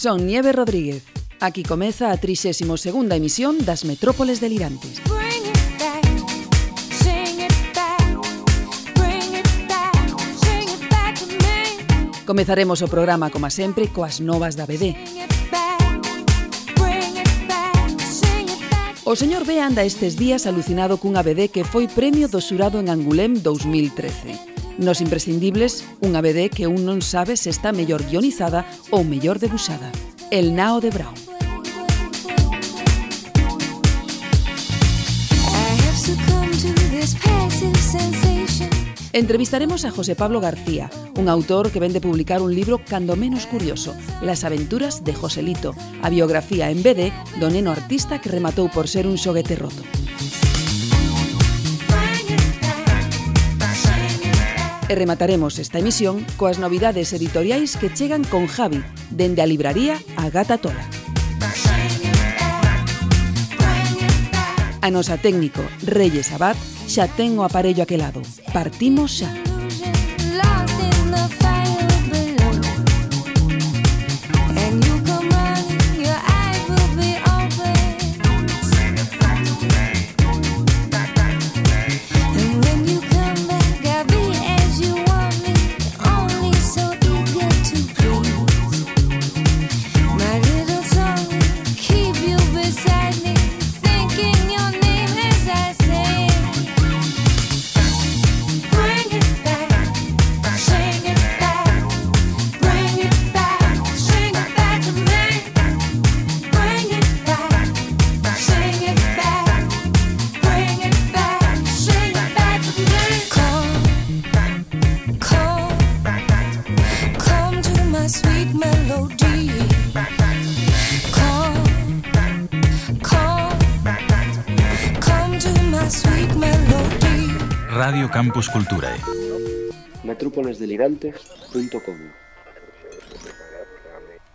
Son Nieve Rodríguez. Aquí comeza a 32ª emisión das Metrópoles Delirantes. Comezaremos o programa, como sempre, coas novas da BD. O señor B anda estes días alucinado cunha BD que foi premio do xurado en Angulem 2013. Nos imprescindibles, unha BD que un non sabe se está mellor guionizada ou mellor debuxada. El Nao de Brown. Entrevistaremos a José Pablo García, un autor que vende publicar un libro cando menos curioso, Las aventuras de Joselito, a biografía en BD do neno artista que rematou por ser un xoguete roto. E remataremos esta emisión coas novidades editoriais que chegan con Javi, dende a libraría a Gata Tola. A nosa técnico, Reyes Abad, xa ten o aparello aquelado. Partimos xa. Campus Culturae. metrópolesdelirantes.com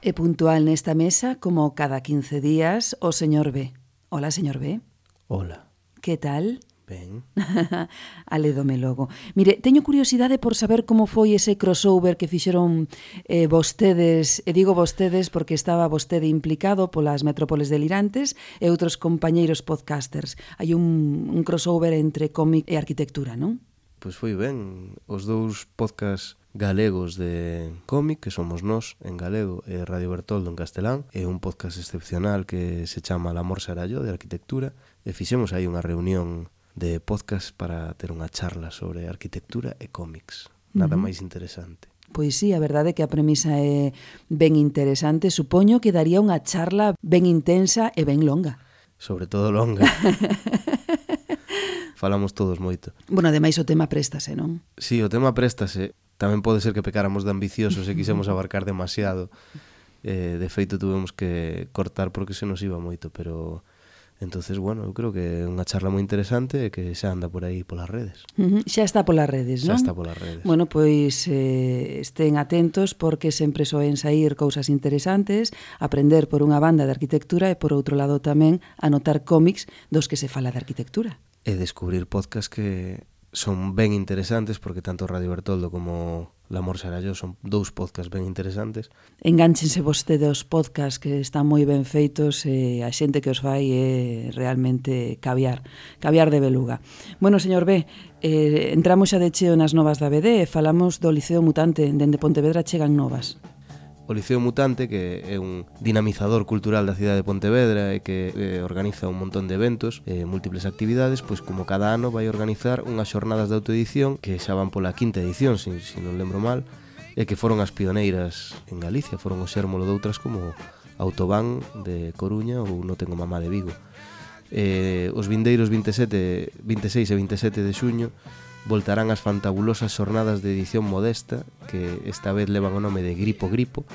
E puntual nesta mesa, como cada 15 días, o señor B. Hola, señor B. Hola. Que tal? Ben. Alédome logo. Mire, teño curiosidade por saber como foi ese crossover que fixeron eh, vostedes, e digo vostedes porque estaba vostede implicado polas metrópoles delirantes e outros compañeiros podcasters. Hai un, un crossover entre cómic e arquitectura, non? pois foi ben. Os dous podcast galegos de cómic, que somos nós en galego e Radio Bertoldo en castelán, é un podcast excepcional que se chama L'Amor Sarallo de Arquitectura, e fixemos aí unha reunión de podcast para ter unha charla sobre arquitectura e cómics. Nada uh -huh. máis interesante. Pois sí, a verdade é que a premisa é ben interesante. Supoño que daría unha charla ben intensa e ben longa. Sobre todo longa. falamos todos moito. Bueno, ademais o tema préstase, non? Sí, o tema préstase. Tamén pode ser que pecáramos de ambiciosos e quisemos abarcar demasiado. Eh, de feito, tuvemos que cortar porque se nos iba moito, pero... Entonces, bueno, eu creo que é unha charla moi interesante e que xa anda por aí polas redes. Uh -huh. Xa está polas redes, non? Xa está polas redes. Bueno, pois eh, estén atentos porque sempre soen sair cousas interesantes, aprender por unha banda de arquitectura e por outro lado tamén anotar cómics dos que se fala de arquitectura e descubrir podcast que son ben interesantes porque tanto Radio Bertoldo como Lamor yo son dous podcasts ben interesantes. Enganchense vostedes aos podcasts que están moi ben feitos e a xente que os fai é realmente caviar, caviar de beluga. Bueno, señor B, eh, entramos xa de cheo nas novas da BD e falamos do Liceo Mutante, dende Pontevedra chegan novas. O Liceo Mutante, que é un dinamizador cultural da cidade de Pontevedra e que eh, organiza un montón de eventos, eh, múltiples actividades, pois como cada ano vai organizar unhas xornadas de autoedición que xa van pola quinta edición, se si, si non lembro mal, e que foron as pioneiras en Galicia, foron o xérmolo de outras como Autobán de Coruña ou No Tengo Mamá de Vigo. Eh, os vindeiros 27, 26 e 27 de xuño voltarán as fantabulosas xornadas de edición modesta que esta vez levan o nome de Gripo Gripo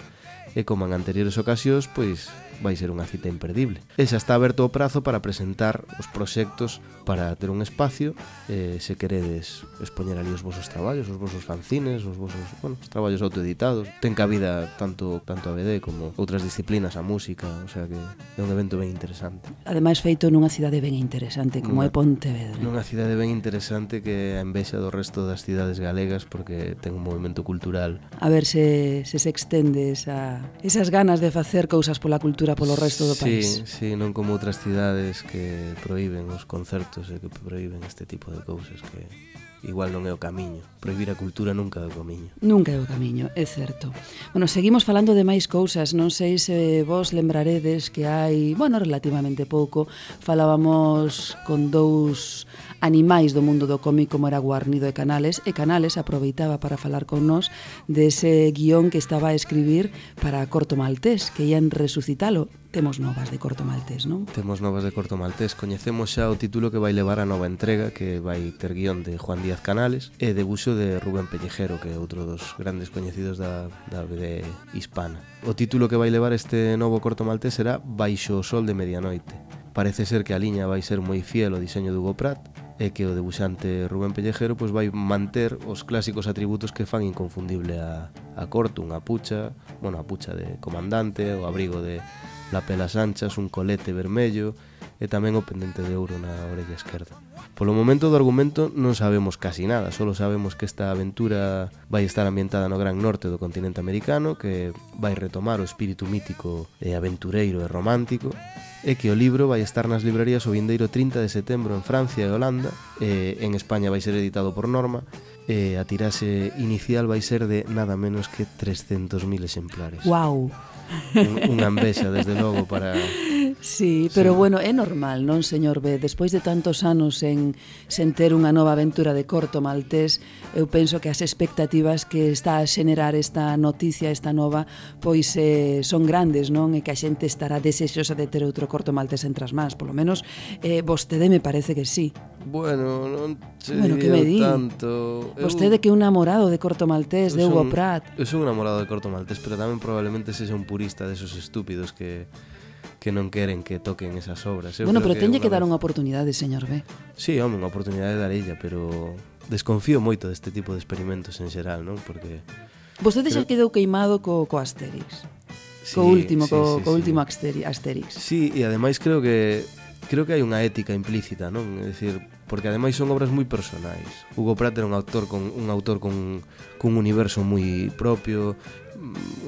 e como en anteriores ocasións, pois vai ser unha cita imperdible. E xa está aberto o prazo para presentar os proxectos para ter un espacio, eh, se queredes expoñer ali os vosos traballos, os vosos fanzines, os vosos, bueno, os traballos autoeditados. Ten cabida tanto tanto a BD como outras disciplinas, a música, o sea que é un evento ben interesante. Ademais feito nunha cidade ben interesante como nunha, é Pontevedra. Nunha cidade ben interesante que a envexa do resto das cidades galegas porque ten un movimento cultural. A ver se se se extende esa, esas ganas de facer cousas pola cultura cultura polo resto do país. Sí, sí, non como outras cidades que proíben os concertos e que proíben este tipo de cousas que igual non é o camiño. Proibir a cultura nunca é o camiño. Nunca é o camiño, é certo. Bueno, seguimos falando de máis cousas. Non sei se vos lembraredes que hai, bueno, relativamente pouco, falábamos con dous animais do mundo do cómic como era Guarnido e Canales, e Canales aproveitaba para falar con nós dese guión que estaba a escribir para Corto Maltés, que ian resucitalo. Temos novas de Corto Maltés, non? Temos novas de Corto Maltés. Coñecemos xa o título que vai levar a nova entrega, que vai ter guión de Juan Díaz Canales e debuxo de Rubén Pellejero, que é outro dos grandes coñecidos da, da BD hispana. O título que vai levar este novo Corto Maltés será Baixo o Sol de Medianoite. Parece ser que a liña vai ser moi fiel ao diseño de Hugo Pratt, e que o debuxante Rubén Pellejero pois, vai manter os clásicos atributos que fan inconfundible a, a Cortun, a pucha, bueno, a pucha de comandante, o abrigo de lapelas anchas, un colete vermello e tamén o pendente de ouro na orella esquerda. Polo momento do argumento non sabemos casi nada, solo sabemos que esta aventura vai estar ambientada no gran norte do continente americano, que vai retomar o espírito mítico e aventureiro e romántico, e que o libro vai estar nas librerías o vindeiro 30 de setembro en Francia e Holanda, e en España vai ser editado por Norma, e a tiraxe inicial vai ser de nada menos que 300.000 exemplares. Wow. Un, unha envexa, desde logo, para Sí, pero sí. bueno, é normal, non, señor B? Despois de tantos anos en sen ter unha nova aventura de corto maltés, eu penso que as expectativas que está a xenerar esta noticia, esta nova, pois eh, son grandes, non? E que a xente estará desexosa de ter outro corto maltés entre as mans, polo menos eh, vostede me parece que sí. Bueno, non che bueno, que me di? tanto. Vostede eu... que é un namorado de corto maltés, eu de Hugo son, Prat. Eu son un namorado de corto maltés, pero tamén probablemente sexa un purista desos estúpidos que que non queren que toquen esas obras. Eu bueno, pero tenlle que, que dar unha oportunidade, señor B. Sí, home, unha oportunidade dar ella, pero desconfío moito deste tipo de experimentos en xeral, non? Porque... Vostede creo... xa quedou queimado co, co Asterix. Sí, co último, sí, co, sí, co sí. último sí. Asterix. Sí, e ademais creo que creo que hai unha ética implícita, non? É dicir, porque ademais son obras moi personais. Hugo Pratt era un autor con un autor con cun universo moi propio,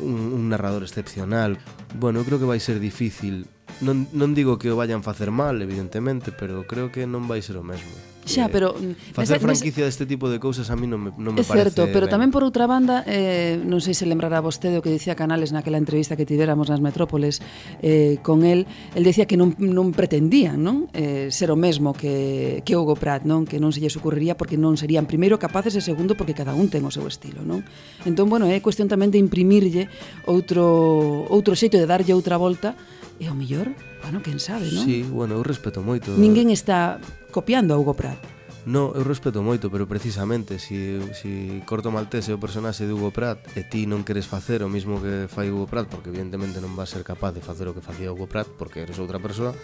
un, un narrador excepcional, Bueno, eu creo que vai ser difícil. Non, non digo que o vayan facer mal, evidentemente, pero creo que non vai ser o mesmo. Xa, eh, pero eh, mm, facer nesa, franquicia deste tipo de cousas a mí non me non me é parece. É certo, pero ben. tamén por outra banda, eh non sei se lembrará vostede o que dicía Canales naquela entrevista que tivéramos nas Metrópoles eh con el, el decía que non non pretendían, non? Eh ser o mesmo que que Hugo Pratt, non? Que non se lles ocurriría porque non serían primeiro capaces e segundo porque cada un ten o seu estilo, non? Entón, bueno, é cuestión tamén de imprimirlle outro outro xeito de darlle outra volta E ao mellor, bueno, quen sabe, non? Sí, bueno, eu respeto moito. Ninguén está copiando a Hugo Pratt. No, eu respeto moito, pero precisamente si, si Corto Maltese é o personaxe de Hugo Pratt e ti non queres facer o mismo que fai Hugo Pratt porque evidentemente non vas ser capaz de facer o que facía Hugo Pratt porque eres outra persoa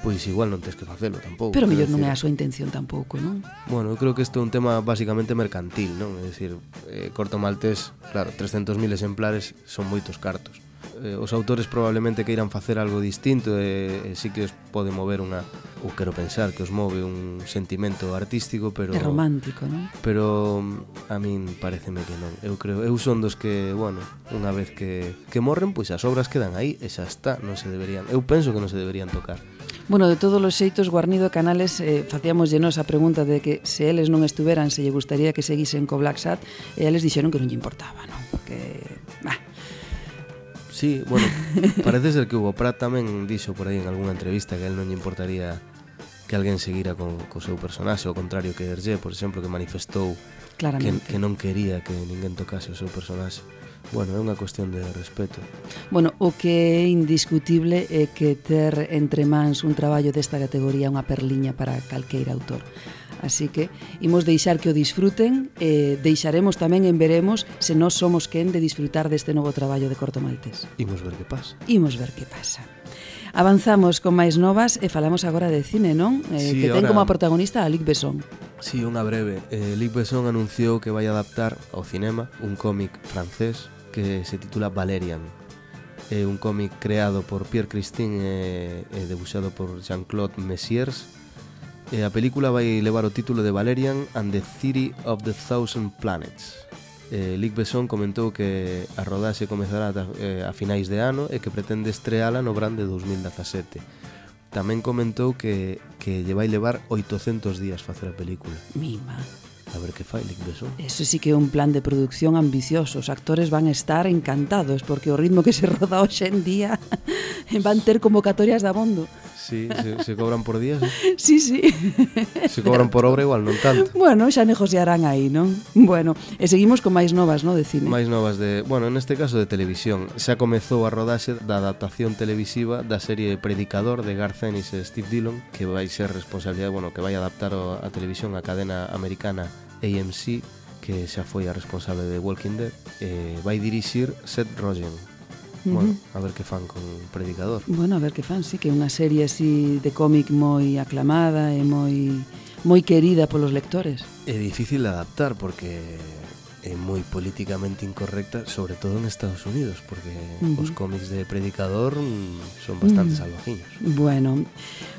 pois igual non tens que facelo tampouco Pero mellor non é a súa intención tampouco, non? Bueno, eu creo que isto é un tema basicamente mercantil, non? É dicir, eh, Corto Maltés, claro, 300.000 exemplares son moitos cartos eh, os autores probablemente queiran facer algo distinto e, e sí que os pode mover unha ou quero pensar que os move un sentimento artístico, pero é romántico, non? Pero mm, a min pareceme que non. Eu creo, eu son dos que, bueno, unha vez que que morren, pois as obras quedan aí e xa está, non se deberían. Eu penso que non se deberían tocar. Bueno, de todos os xeitos, Guarnido Canales eh, facíamos llenos a pregunta de que se eles non estuveran, se lle gustaría que seguisen co Black Sat, e eles dixeron que non lle importaba, non? Que, bah, Sí, bueno, parece ser que Hugo Pratt tamén dixo por aí en algunha entrevista que a él non lle importaría que alguén seguira co, co seu personaxe, ao contrario que Hergé, por exemplo, que manifestou Claramente. que, que non quería que ninguén tocase o seu personaxe. Bueno, é unha cuestión de respeto. Bueno, o que é indiscutible é que ter entre mans un traballo desta categoría é unha perliña para calqueira autor. Así que imos deixar que o disfruten e deixaremos tamén en veremos se nós somos quen de disfrutar deste novo traballo de Corto Maltés. Imos ver que pasa. Imos ver que pasa. Avanzamos con máis novas e falamos agora de cine, non? Eh, sí, que ten ahora... como a protagonista a Luc Besson. Sí, unha breve. Eh, Luc Besson anunciou que vai adaptar ao cinema un cómic francés que se titula Valerian. É eh, un cómic creado por Pierre Christine e, e debuxado por Jean-Claude Messiers E a película vai levar o título de Valerian and the City of the Thousand Planets. Eh, Luc Besson comentou que a rodaxe comezará a, eh, a finais de ano e que pretende estreala no brand de 2017. Tamén comentou que, que lle vai levar 800 días facer a película. Mima. A ver que fai Luc Besson. Eso sí que é un plan de producción ambicioso. Os actores van estar encantados porque o ritmo que se roda hoxe en día van ter convocatorias de abondo. Sí, se, se cobran por días. ¿eh? sí? Sí, sí. Se cobran por obra igual, non tanto. Bueno, xa negociarán aí, non? Bueno, e seguimos con máis novas, non, de cine? Máis novas de, bueno, neste caso de televisión. Xa comezou a rodaxe da adaptación televisiva da serie Predicador de Garth Ennis e Steve Dillon, que vai ser responsabilidade, bueno, que vai adaptar a televisión a cadena americana AMC, que xa foi a responsable de Walking Dead, eh, vai dirixir Seth Rogen Bueno, a ver que fan con Predicador. Bueno, a ver que fan, sí, que é unha serie así de cómic moi aclamada e moi moi querida polos lectores. É difícil adaptar porque é moi políticamente incorrecta, sobre todo en Estados Unidos, porque uh -huh. os cómics de Predicador mm, son bastante uh -huh. salvajiños. Bueno,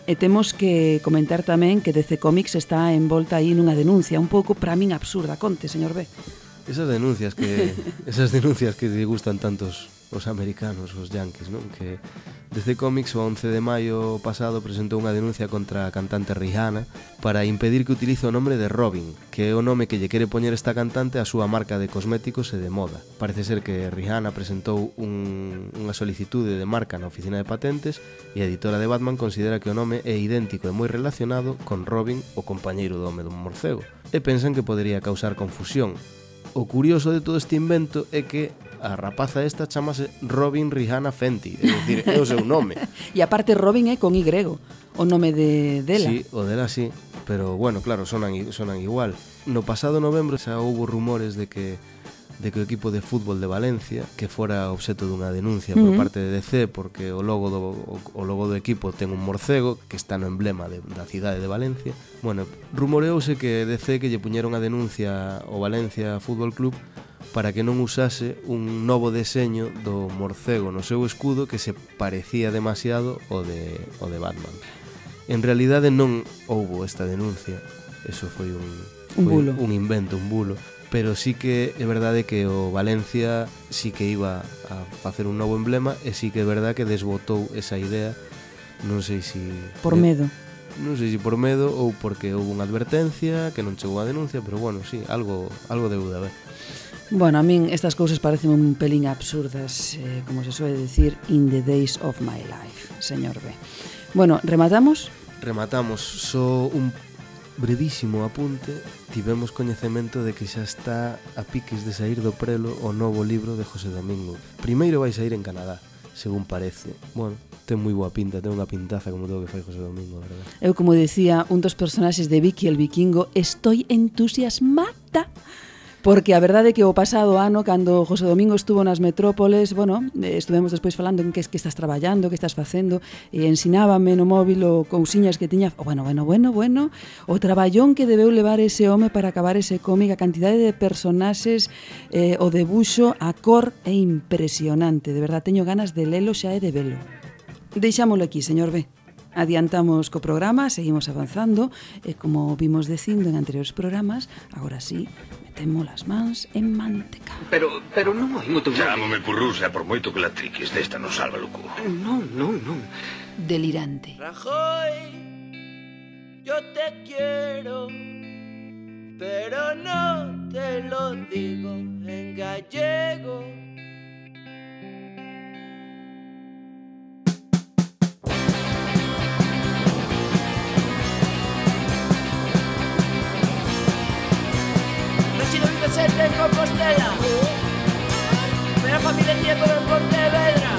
e temos que comentar tamén que DC Comics está envolta aí nunha denuncia un pouco para min absurda, conte, señor B. Esas denuncias que esas denuncias que lle gustan tantos os americanos, os yankees, non? Que DC Comics o 11 de maio pasado presentou unha denuncia contra a cantante Rihanna para impedir que utilice o nome de Robin, que é o nome que lle quere poñer esta cantante a súa marca de cosméticos e de moda. Parece ser que Rihanna presentou un, unha solicitude de marca na oficina de patentes e a editora de Batman considera que o nome é idéntico e moi relacionado con Robin, o compañeiro do home do morcego, e pensan que podería causar confusión, O curioso de todo este invento é que a rapaza esta chamase Robin Rihanna Fenty, é dicir, é o seu nome. e aparte Robin é con Y, o nome de dela. Sí, o dela sí, pero bueno, claro, sonan sonan igual. No pasado novembro xa houbo rumores de que de que o equipo de fútbol de Valencia que fora obxeto dunha denuncia uh -huh. por parte de DC porque o logo do o logo do equipo ten un morcego que está no emblema de, da cidade de Valencia. Bueno, rumoreouse que DC que lle puñeron a denuncia ao Valencia Fútbol Club para que non usase un novo deseño do morcego no seu escudo que se parecía demasiado o de, o de Batman. En realidade non houbo esta denuncia, eso foi un, un, foi bulo. un invento, un bulo pero sí que é verdade que o Valencia sí que iba a facer un novo emblema e sí que é verdade que desbotou esa idea non sei si por medo non sei se si por medo ou porque houve unha advertencia que non chegou a denuncia pero bueno, sí, algo, algo deu de haber Bueno, a min estas cousas parecen un pelín absurdas, eh, como se suele decir, in the days of my life, señor B. Bueno, rematamos? Rematamos, só so un brevísimo apunte, tivemos coñecemento de que xa está a piques de sair do prelo o novo libro de José Domingo. Primeiro vai sair en Canadá, según parece. Bueno, ten moi boa pinta, ten unha pintaza como todo que fai José Domingo, verdad? Eu, como decía un dos personaxes de Vicky el Vikingo, estoy entusiasmada porque a verdade é que o pasado ano cando José Domingo estuvo nas metrópoles, bueno, eh, estuvemos despois falando en que es que estás traballando, que estás facendo, e ensinábame no móvil o cousiñas que tiña, bueno, bueno, bueno, bueno, o traballón que debeu levar ese home para acabar ese cómic, a cantidade de personaxes, eh, o debuxo, a cor é impresionante, de verdade teño ganas de lelo xa e de velo. Deixámolo aquí, señor B. Adiantamos co programa, seguimos avanzando e como vimos dicindo en anteriores programas, agora sí, temo as mans en manteca. Pero, pero non hai moito... Chámome purrusa, por moito que la triques desta non salva lucú. Non, non, non. Delirante. Rajoy, yo te quiero, pero no te lo digo en gallego. sete en Compostela Pero a familia tiña todo en Pontevedra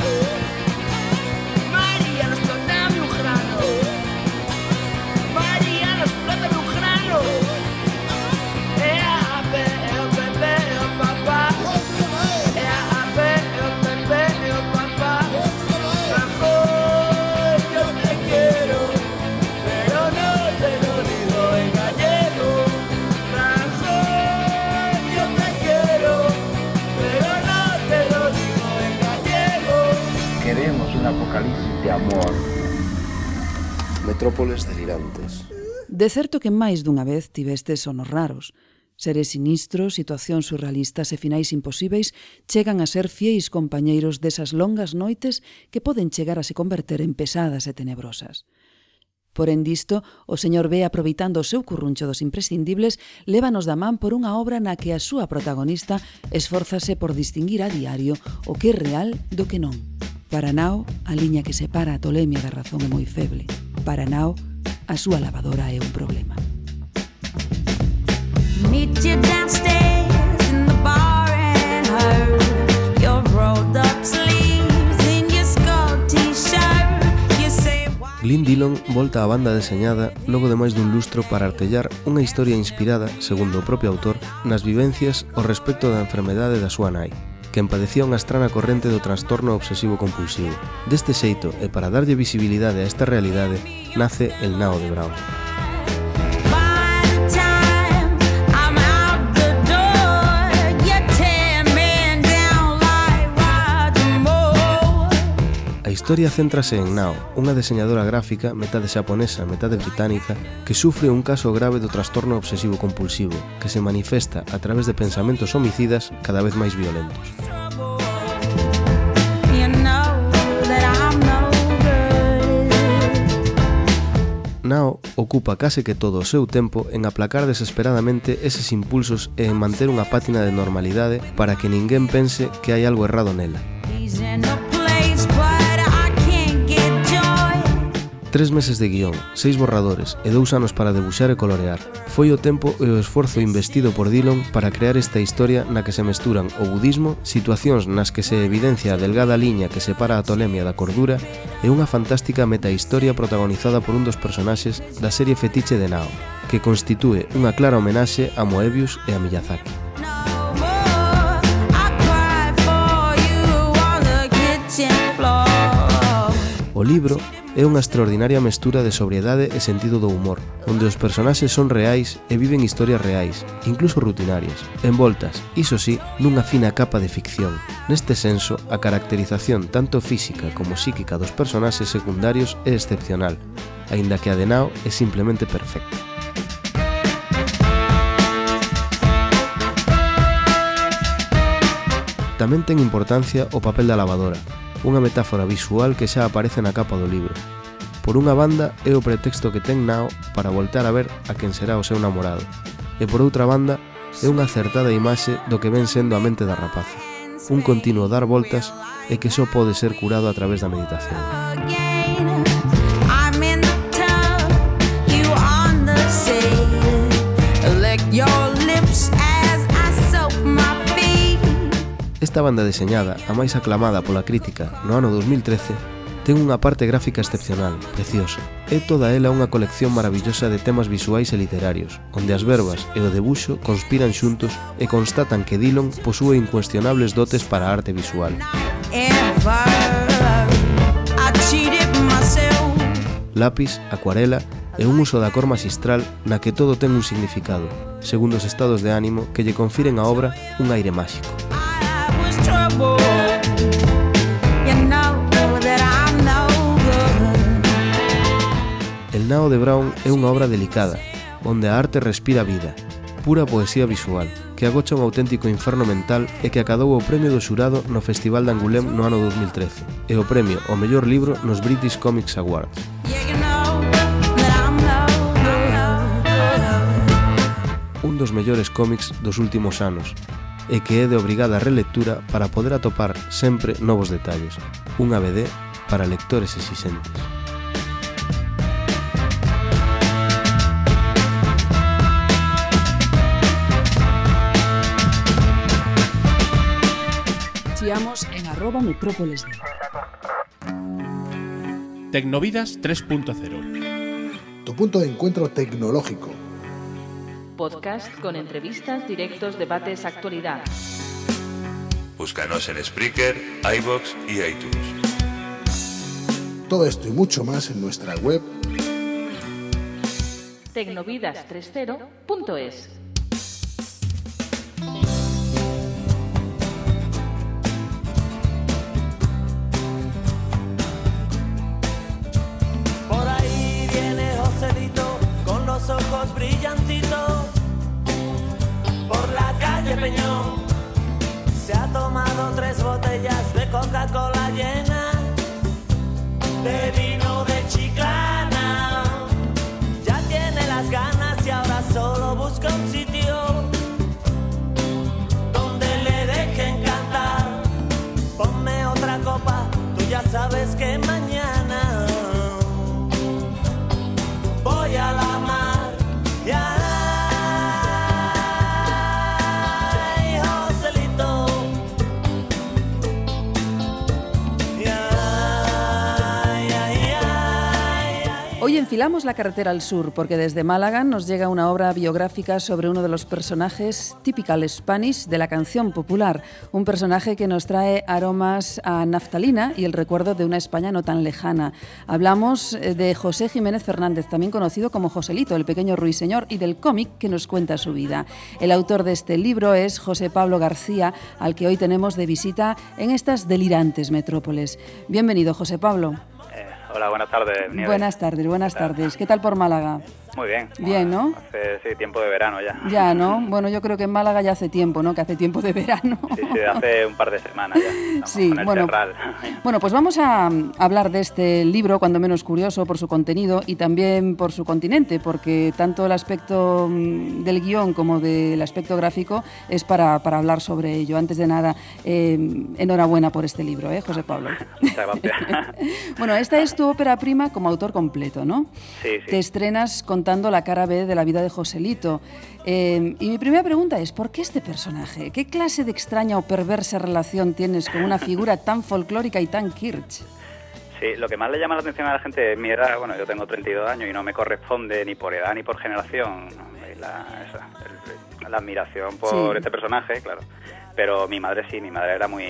metrópoles delirantes. De certo que máis dunha vez tivestes sonos raros. Seres sinistros, situacións surrealistas e finais imposíveis chegan a ser fieis compañeiros desas longas noites que poden chegar a se converter en pesadas e tenebrosas. Porén disto, o señor B, aproveitando o seu curruncho dos imprescindibles, lévanos da man por unha obra na que a súa protagonista esforzase por distinguir a diario o que é real do que non. Para Nao, a liña que separa a tolemia da razón é moi feble. Para Nao, a súa lavadora é un problema. Meet you downstairs in the bar and her Your rolled up sleeves in your skull t-shirt Glyn Dillon volta á banda deseñada logo de máis dun lustro para artellar unha historia inspirada, segundo o propio autor, nas vivencias ao respecto da enfermedade da súa nai, quen padecía unha estrana corrente do trastorno obsesivo compulsivo. Deste xeito, e para darlle visibilidade a esta realidade, nace el Nao de Brown. historia céntrase en Nao, unha deseñadora gráfica metade xaponesa, metade británica, que sufre un caso grave do trastorno obsesivo compulsivo, que se manifesta a través de pensamentos homicidas cada vez máis violentos. Nao ocupa case que todo o seu tempo en aplacar desesperadamente eses impulsos e en manter unha pátina de normalidade para que ninguén pense que hai algo errado nela. Tres meses de guión, seis borradores e dous anos para debuxar e colorear. Foi o tempo e o esforzo investido por Dillon para crear esta historia na que se mesturan o budismo, situacións nas que se evidencia a delgada liña que separa a tolemia da cordura e unha fantástica metahistoria protagonizada por un dos personaxes da serie fetiche de Nao, que constitúe unha clara homenaxe a Moebius e a Miyazaki. O libro é unha extraordinaria mestura de sobriedade e sentido do humor, onde os personaxes son reais e viven historias reais, incluso rutinarias, envoltas, iso sí, nunha fina capa de ficción. Neste senso, a caracterización tanto física como psíquica dos personaxes secundarios é excepcional, aínda que a de Nao é simplemente perfecta. Tamén ten importancia o papel da lavadora, unha metáfora visual que xa aparece na capa do libro. Por unha banda, é o pretexto que ten Nao para voltar a ver a quen será o seu namorado, e por outra banda, é unha acertada imaxe do que ven sendo a mente da rapaza. Un continuo dar voltas e que só pode ser curado a través da meditación. Esta banda deseñada, a máis aclamada pola crítica no ano 2013, ten unha parte gráfica excepcional, preciosa. É toda ela unha colección maravillosa de temas visuais e literarios, onde as verbas e o debuxo conspiran xuntos e constatan que Dillon posúe incuestionables dotes para a arte visual. Lápis, acuarela e un uso da cor magistral na que todo ten un significado, segundo os estados de ánimo que lle confiren á obra un aire máxico. El nao de Brown é unha obra delicada, onde a arte respira vida, pura poesía visual, que agocha un auténtico inferno mental e que acadou o premio do xurado no Festival de Angoulême no ano 2013 e o premio ao mellor libro nos British Comics Awards. Un dos mellores cómics dos últimos anos, e que é de obrigada relectura para poder atopar sempre novos detalles. Unha BD para lectores exixentes. Chiamos en arroba metrópoles de. Tecnovidas 3.0 Tu punto de encuentro tecnológico. Podcast con entrevistas, directos, debates, actualidad. Búscanos en Spreaker, iBox y iTunes. Todo esto y mucho más en nuestra web Tecnovidas30.es. Por ahí viene Peñón se ha tomado tres botellas de Coca-Cola llena. De enfilamos la carretera al sur porque desde Málaga nos llega una obra biográfica sobre uno de los personajes typical Spanish de la canción popular, un personaje que nos trae aromas a naftalina y el recuerdo de una España no tan lejana. Hablamos eh, de José Jiménez Fernández, también conocido como Joselito, el pequeño ruiseñor, y del cómic que nos cuenta su vida. El autor de este libro es José Pablo García, al que hoy tenemos de visita en estas delirantes metrópoles. Bienvenido, José Pablo. Hola, buenas tardes. Nieves. Buenas tardes, buenas tardes. ¿Qué tal por Málaga? Muy bien. Bien, ¿no? Hace sí, tiempo de verano ya. Ya, ¿no? Bueno, yo creo que en Málaga ya hace tiempo, ¿no? Que hace tiempo de verano. Sí, sí, hace un par de semanas ya. Estamos Sí, con el bueno. Serral. Bueno, pues vamos a mm, hablar de este libro, cuando menos curioso, por su contenido y también por su continente, porque tanto el aspecto mm, del guion como del aspecto gráfico es para, para hablar sobre ello. Antes de nada, eh, enhorabuena por este libro, ¿eh, José Pablo? Muchas gracias. Bueno, esta es tu ópera prima como autor completo, ¿no? Sí, sí. Te estrenas contando la cara B de la vida de Joselito. Eh, y mi primera pregunta es, ¿por qué este personaje? ¿Qué clase de extraña o perversa relación tienes con una figura tan folclórica y tan kirch? Sí, lo que más le llama la atención a la gente es mi edad. Bueno, yo tengo 32 años y no me corresponde ni por edad ni por generación la, esa, el- la admiración por Sí. este personaje, claro. Pero mi madre sí, mi madre era muy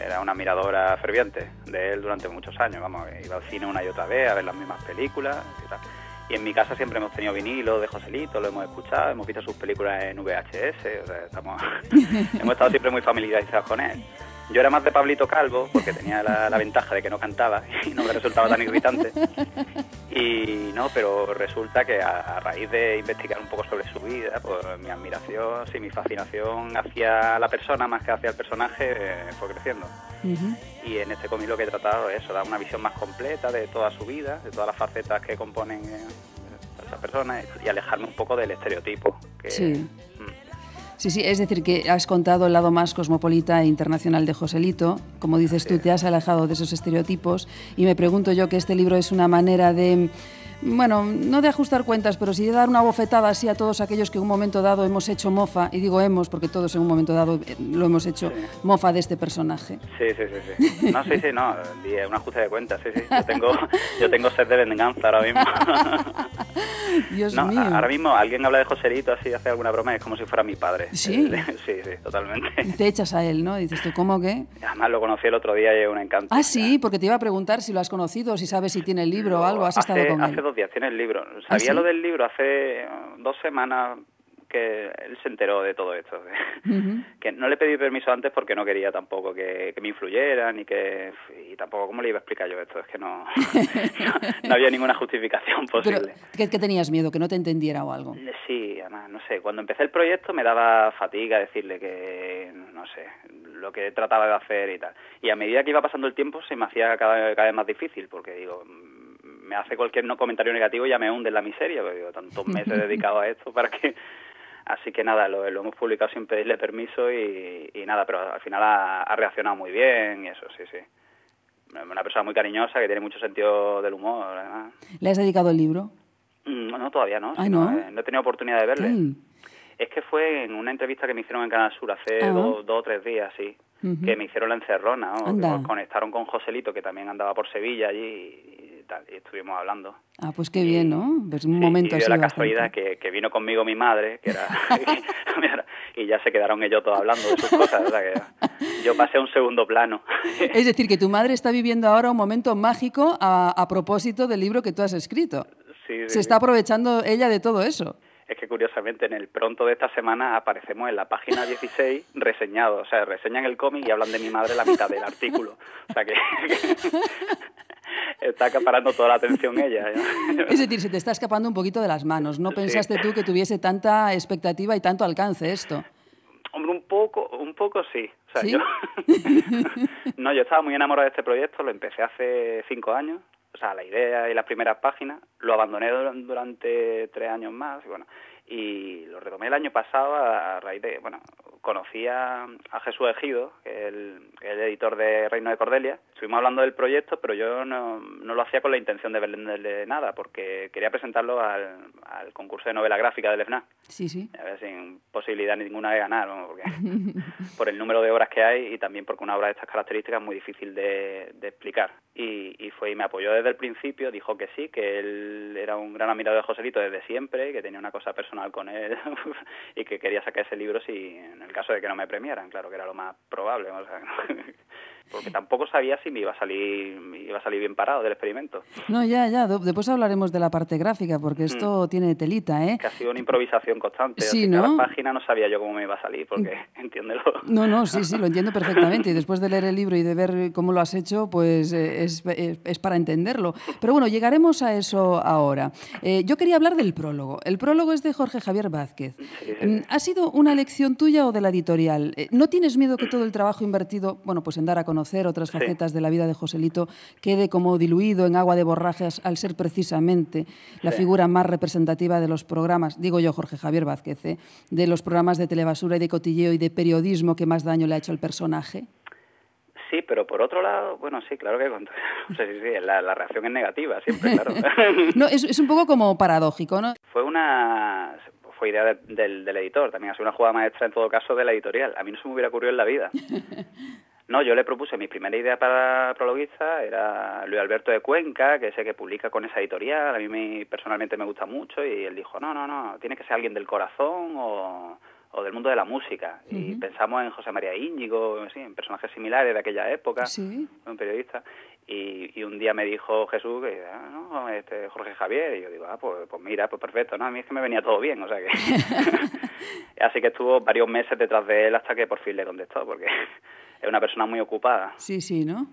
era una admiradora ferviente de él durante muchos años. Vamos, iba al cine una y otra vez a ver las mismas películas y tal. Y en mi casa siempre hemos tenido vinilo de Joselito, lo hemos escuchado, hemos visto sus películas en VHS, estamos, hemos estado siempre muy familiarizados con él. Yo era más de Pablito Calvo, porque tenía la, la ventaja de que no cantaba y no me resultaba tan irritante. Y no, pero resulta que a, a raíz de investigar un poco sobre su vida, pues mi admiración, sí, mi fascinación hacia la persona más que hacia el personaje eh, fue creciendo. Y en este cómic lo que he tratado es eso, dar una visión más completa de toda su vida, de todas las facetas que componen eh, a esa persona y alejarme un poco del estereotipo. Que, Sí. Mm. Sí, sí, es decir, que has contado el lado más cosmopolita e internacional de Joselito. Como dices tú, te has alejado de esos estereotipos. Y me pregunto yo que este libro es una manera de, bueno, no de ajustar cuentas, pero sí de dar una bofetada así a todos aquellos que en un momento dado hemos hecho mofa. Y digo hemos porque todos en un momento dado eh, lo hemos hecho mofa de este personaje. Sí, sí, sí, sí. No, sí, sí, no. Un ajuste de cuentas, sí, sí. Yo tengo, yo tengo sed de venganza ahora mismo. Dios No, mío. ahora mismo alguien habla de Joselito así, hace alguna broma, es como si fuera mi padre. Sí. Eh, Sí, sí, totalmente. Te echas a él, ¿no? Y dices tú, ¿cómo que? Además lo conocí el otro día y es un encanto. Ah, sí, porque te iba a preguntar si lo has conocido, si sabes si tiene el libro o algo. ¿Has hace, estado con hace él? Dos días tiene el libro. ¿Ah, Sabía sí? lo del libro hace eh, dos semanas que él se enteró de todo esto. Ujú. que no le pedí permiso antes porque no quería tampoco que, que me influyera ni que y tampoco cómo le iba a explicar yo esto es que no no, no había ninguna justificación Pero, posible ¿qué, qué tenías miedo? ¿Que no te entendiera o algo? sí además no sé cuando empecé el proyecto me daba fatiga decirle que no sé lo que trataba de hacer y tal y a medida que iba pasando el tiempo se me hacía cada, cada vez más difícil porque digo me hace cualquier no comentario negativo ya me hunde en la miseria porque digo tantos meses dedicados a esto para que Así que nada, lo, lo hemos publicado sin pedirle permiso y, y nada, pero al final ha, ha reaccionado muy bien y eso, sí, sí. Una persona muy cariñosa que tiene mucho sentido del humor. además. ¿Le has dedicado el libro? Mm, No, todavía no. Ah, sí, ¿no? eh, no he tenido oportunidad de verle. Sí. Es que fue en una entrevista que me hicieron en Canal Sur hace Ah. dos, dos o tres días, sí. Que me hicieron la encerrona, ¿no? Que conectaron con Joselito, que también andaba por Sevilla allí y, tal, y estuvimos hablando. Ah, pues qué bien, ¿no? Pues un Sí, momento y así la casualidad que, que vino conmigo mi madre, que era y ya se quedaron ellos todos hablando de sus cosas, o sea que yo pasé a un segundo plano. Es decir, que tu madre está viviendo ahora un momento mágico a, a propósito del libro que tú has escrito. Sí, sí, Se está aprovechando ella de todo eso. Es que curiosamente en el pronto de esta semana aparecemos en la página 16 reseñados, o sea, reseñan el cómic y hablan de mi madre la mitad del artículo. O sea que, está acaparando toda la atención ella. ¿no? Es decir, se te está escapando un poquito de las manos. No pensaste tú que tuviese tanta expectativa y tanto alcance esto. Hombre, un poco, un poco sí. O sea, ¿Sí? yo... no, yo estaba muy enamorado de este proyecto, lo empecé hace cinco años, o sea, la idea y las primeras páginas, lo abandoné dur- durante tres años más, y bueno, y lo retomé el año pasado a, a raíz de, bueno, conocí a, a Jesús Ejido, que es el, el editor de Reino de Cordelia, estuvimos hablando del proyecto, pero yo no, no lo hacía con la intención de venderle nada, porque quería presentarlo al, al concurso de novela gráfica del FNAC, Sí, sí. a ver, sin posibilidad ninguna de ganar, porque por el número de obras que hay y también porque una obra de estas características es muy difícil de, de explicar. Y, y fue y me apoyó desde el principio, dijo que sí, que él era un gran admirador de Joselito desde siempre, que tenía una cosa personal con él y que quería sacar ese libro si en el caso de que no me premiaran, claro que era lo más probable, o sea, porque tampoco sabía si me iba a salir iba a salir bien parado del experimento. No, ya, ya. Después hablaremos de la parte gráfica, porque esto tiene telita, ¿eh? Que ha sido una improvisación constante. Sí, ¿no? página no sabía yo cómo me iba a salir, porque entiéndelo. No, no, sí, sí, lo entiendo perfectamente. Y después de leer el libro y de ver cómo lo has hecho, pues eh, es, es- es para entenderlo. Pero bueno, llegaremos a eso ahora. Eh, yo quería hablar del prólogo. El prólogo es de Jorge Javier Vázquez. Mm, ¿Ha sido una elección tuya o de la editorial? Eh, ¿No tienes miedo que todo el trabajo invertido, bueno, pues en dar a conocer otras Sí. facetas de la vida de Joselito, quede como diluido en agua de borrajas al ser precisamente la Sí. figura más representativa de los programas, digo yo, Jorge Javier Vázquez, ¿eh? de los programas de telebasura y de cotilleo y de periodismo que más daño le ha hecho al personaje? Sí, pero por otro lado, bueno, sí, claro que o sea, sí, sí, la, la reacción es negativa, siempre, claro. No, es, es un poco como paradójico, ¿no? fue una fue idea de- del, del editor, también ha sido una jugada maestra en todo caso de la editorial. A mí no se me hubiera ocurrido en la vida. No, yo le propuse mi primera idea para prologuista, era Luis Alberto de Cuenca, que sé que publica con esa editorial, a mí me- personalmente me gusta mucho, y él dijo, no, no, no, tiene que ser alguien del corazón o, o del mundo de la música. Y pensamos en José María Íñigo, sí, en personajes similares de aquella época, Sí. un periodista, y, y un día me dijo Jesús que, ah, no, este Jorge Javier, y yo digo, ah, pues, pues mira, pues perfecto, no, a mí es que me venía todo bien, o sea que... Así que estuvo varios meses detrás de él hasta que por fin le contestó, porque es una persona muy ocupada. Sí, sí, ¿no?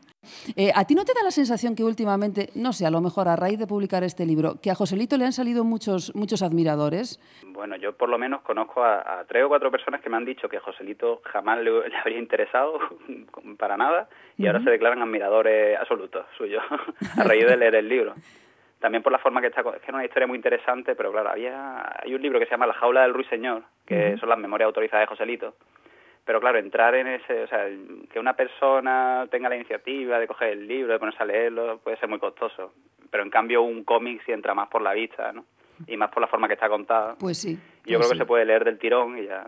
Eh, ¿A ti no te da la sensación que últimamente, no sé, a lo mejor a raíz de publicar este libro, que a Joselito le han salido muchos, muchos admiradores? Bueno, yo por lo menos conozco a, a tres o cuatro personas que me han dicho que Joselito jamás le, le habría interesado para nada y ahora se declaran admiradores absolutos suyos a raíz de leer el libro. También por la forma que está, es que era una historia muy interesante, pero claro, había hay un libro que se llama La jaula del ruiseñor, que son las memorias autorizadas de Joselito. Pero claro, entrar en ese, o sea, que una persona tenga la iniciativa de coger el libro, de ponerse a leerlo, puede ser muy costoso. Pero en cambio un cómic sí entra más por la vista, ¿no? Y más por la forma que está contada. Pues sí. Yo pues creo sí. que se puede leer del tirón y ya.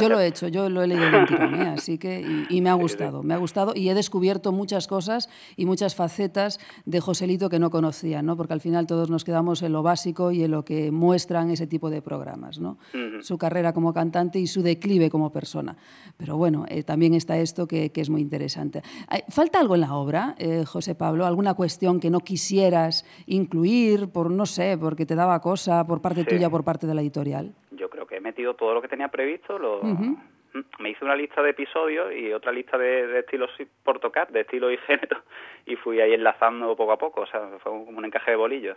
Yo lo he hecho, yo lo he leído de un tirón, ¿eh? así que y, y me ha gustado, me ha gustado y he descubierto muchas cosas y muchas facetas de Joselito que no conocía, ¿no? Porque al final todos nos quedamos en lo básico y en lo que muestran ese tipo de programas, ¿no? Ujú. Su carrera como cantante y su declive como persona. Pero bueno, eh, también está esto que, que es muy interesante. ¿Falta algo en la obra, eh, José Pablo? ¿Alguna cuestión que no quisieras incluir por, no sé, porque te daba cosa por parte Sí. tuya, por parte de la editorial? Yo creo que he metido todo lo que tenía previsto. Lo... Me hice una lista de episodios y otra lista de, de estilos por tocar, de estilo y género, y fui ahí enlazando poco a poco, o sea, fue como un encaje de bolillos.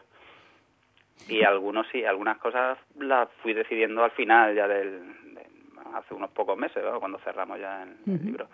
Y algunos sí, algunas cosas las fui decidiendo al final ya del, de- hace unos pocos meses, ¿no? cuando cerramos ya el, libro.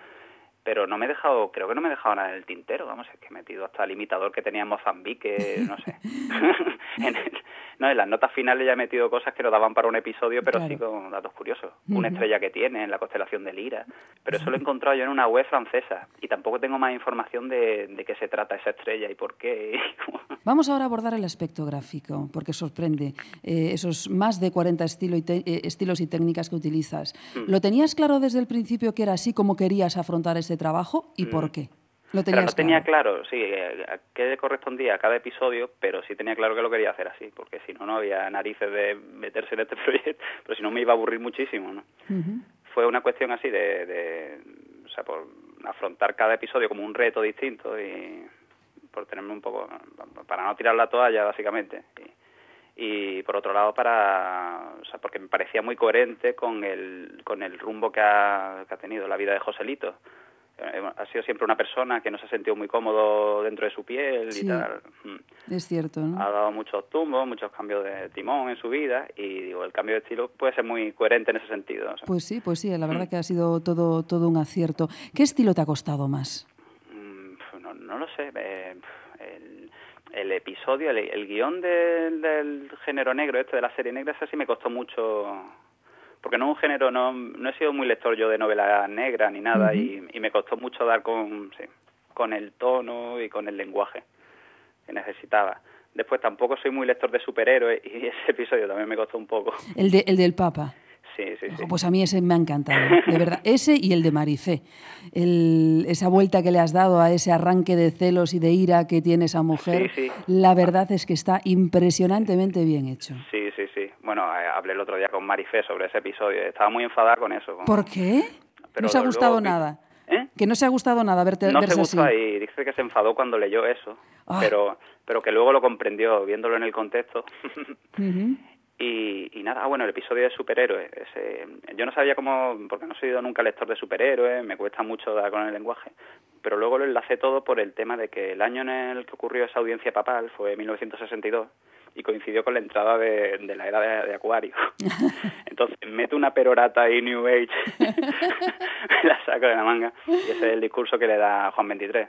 Pero no me he dejado, creo que no me he dejado nada en el tintero, vamos, es que he metido hasta el imitador que tenía en Mozambique, no sé. en, el- no, en las notas finales ya he metido cosas que no daban para un episodio, pero sí con datos curiosos. Una estrella que tiene en la constelación de Lira. Pero eso lo he encontrado yo en una web francesa y tampoco tengo más información de, de qué se trata esa estrella y por qué. Vamos ahora a abordar el aspecto gráfico, porque sorprende eh, esos más de 40 estilo y te- eh, estilos y técnicas que utilizas. Mm. ¿Lo tenías claro desde el principio que era así como querías afrontar este trabajo y por qué? ¿Lo. Pero no tenía claro? claro, sí, eh, a qué correspondía a cada episodio, pero sí tenía claro que lo quería hacer así, porque si no, no había narices de meterse en este proyecto, pero si no me iba a aburrir muchísimo, ¿no? Fue una cuestión así de, de o sea, por afrontar cada episodio como un reto distinto y por tenerme un poco, para no tirar la toalla, básicamente. Y, y por otro lado, para, o sea, porque me parecía muy coherente con el, con el rumbo que ha, que ha tenido la vida de Joselito Ha sido siempre una persona que no se ha sentido muy cómodo dentro de su piel Sí. y tal. Mm. Es cierto, ¿no? Ha dado muchos tumbos, muchos cambios de timón en su vida y digo, el cambio de estilo puede ser muy coherente en ese sentido. o sea, Pues sí, pues sí, la Mm. verdad que ha sido todo, todo un acierto. ¿Qué estilo te ha costado más? mm, no, no lo sé. eh, el, el episodio, el, el guion del- del género negro, este de la serie negra, ese sí me costó mucho. Porque no es un género, no, no he sido muy lector yo de novela negra ni nada y, y me costó mucho dar con, sí, con el tono y con el lenguaje que necesitaba. Después tampoco soy muy lector de superhéroes y ese episodio también me costó un poco. El, de, el del Papa. Sí, sí, sí. Pues a mí ese me ha encantado, de verdad. Ese y el de Marifé. El- esa vuelta que le has dado a ese arranque de celos y de ira que tiene esa mujer, la verdad es que está impresionantemente bien hecho. Sí, sí. Bueno, eh, hablé el otro día con Marifé sobre ese episodio. Estaba muy enfadada con eso. con- ¿Por qué? Pero no se ha gustado nada. ¿Eh? Que no se ha gustado nada verte, no verse se gustó así. ahí. Dice que se enfadó cuando leyó eso. Pero, pero que luego lo comprendió viéndolo en el contexto. Y, y nada, ah, bueno, el episodio de superhéroes. Ese, yo no sabía cómo, porque no he sido nunca lector de superhéroes, me cuesta mucho dar con el lenguaje. Pero luego lo enlacé todo por el tema de que el año en el que ocurrió esa audiencia papal fue 1962 y coincidió con la entrada de, de la era de, de Acuario. Entonces meto una perorata y New Age, me la saco de la manga y ese es el discurso que le da Juan 23.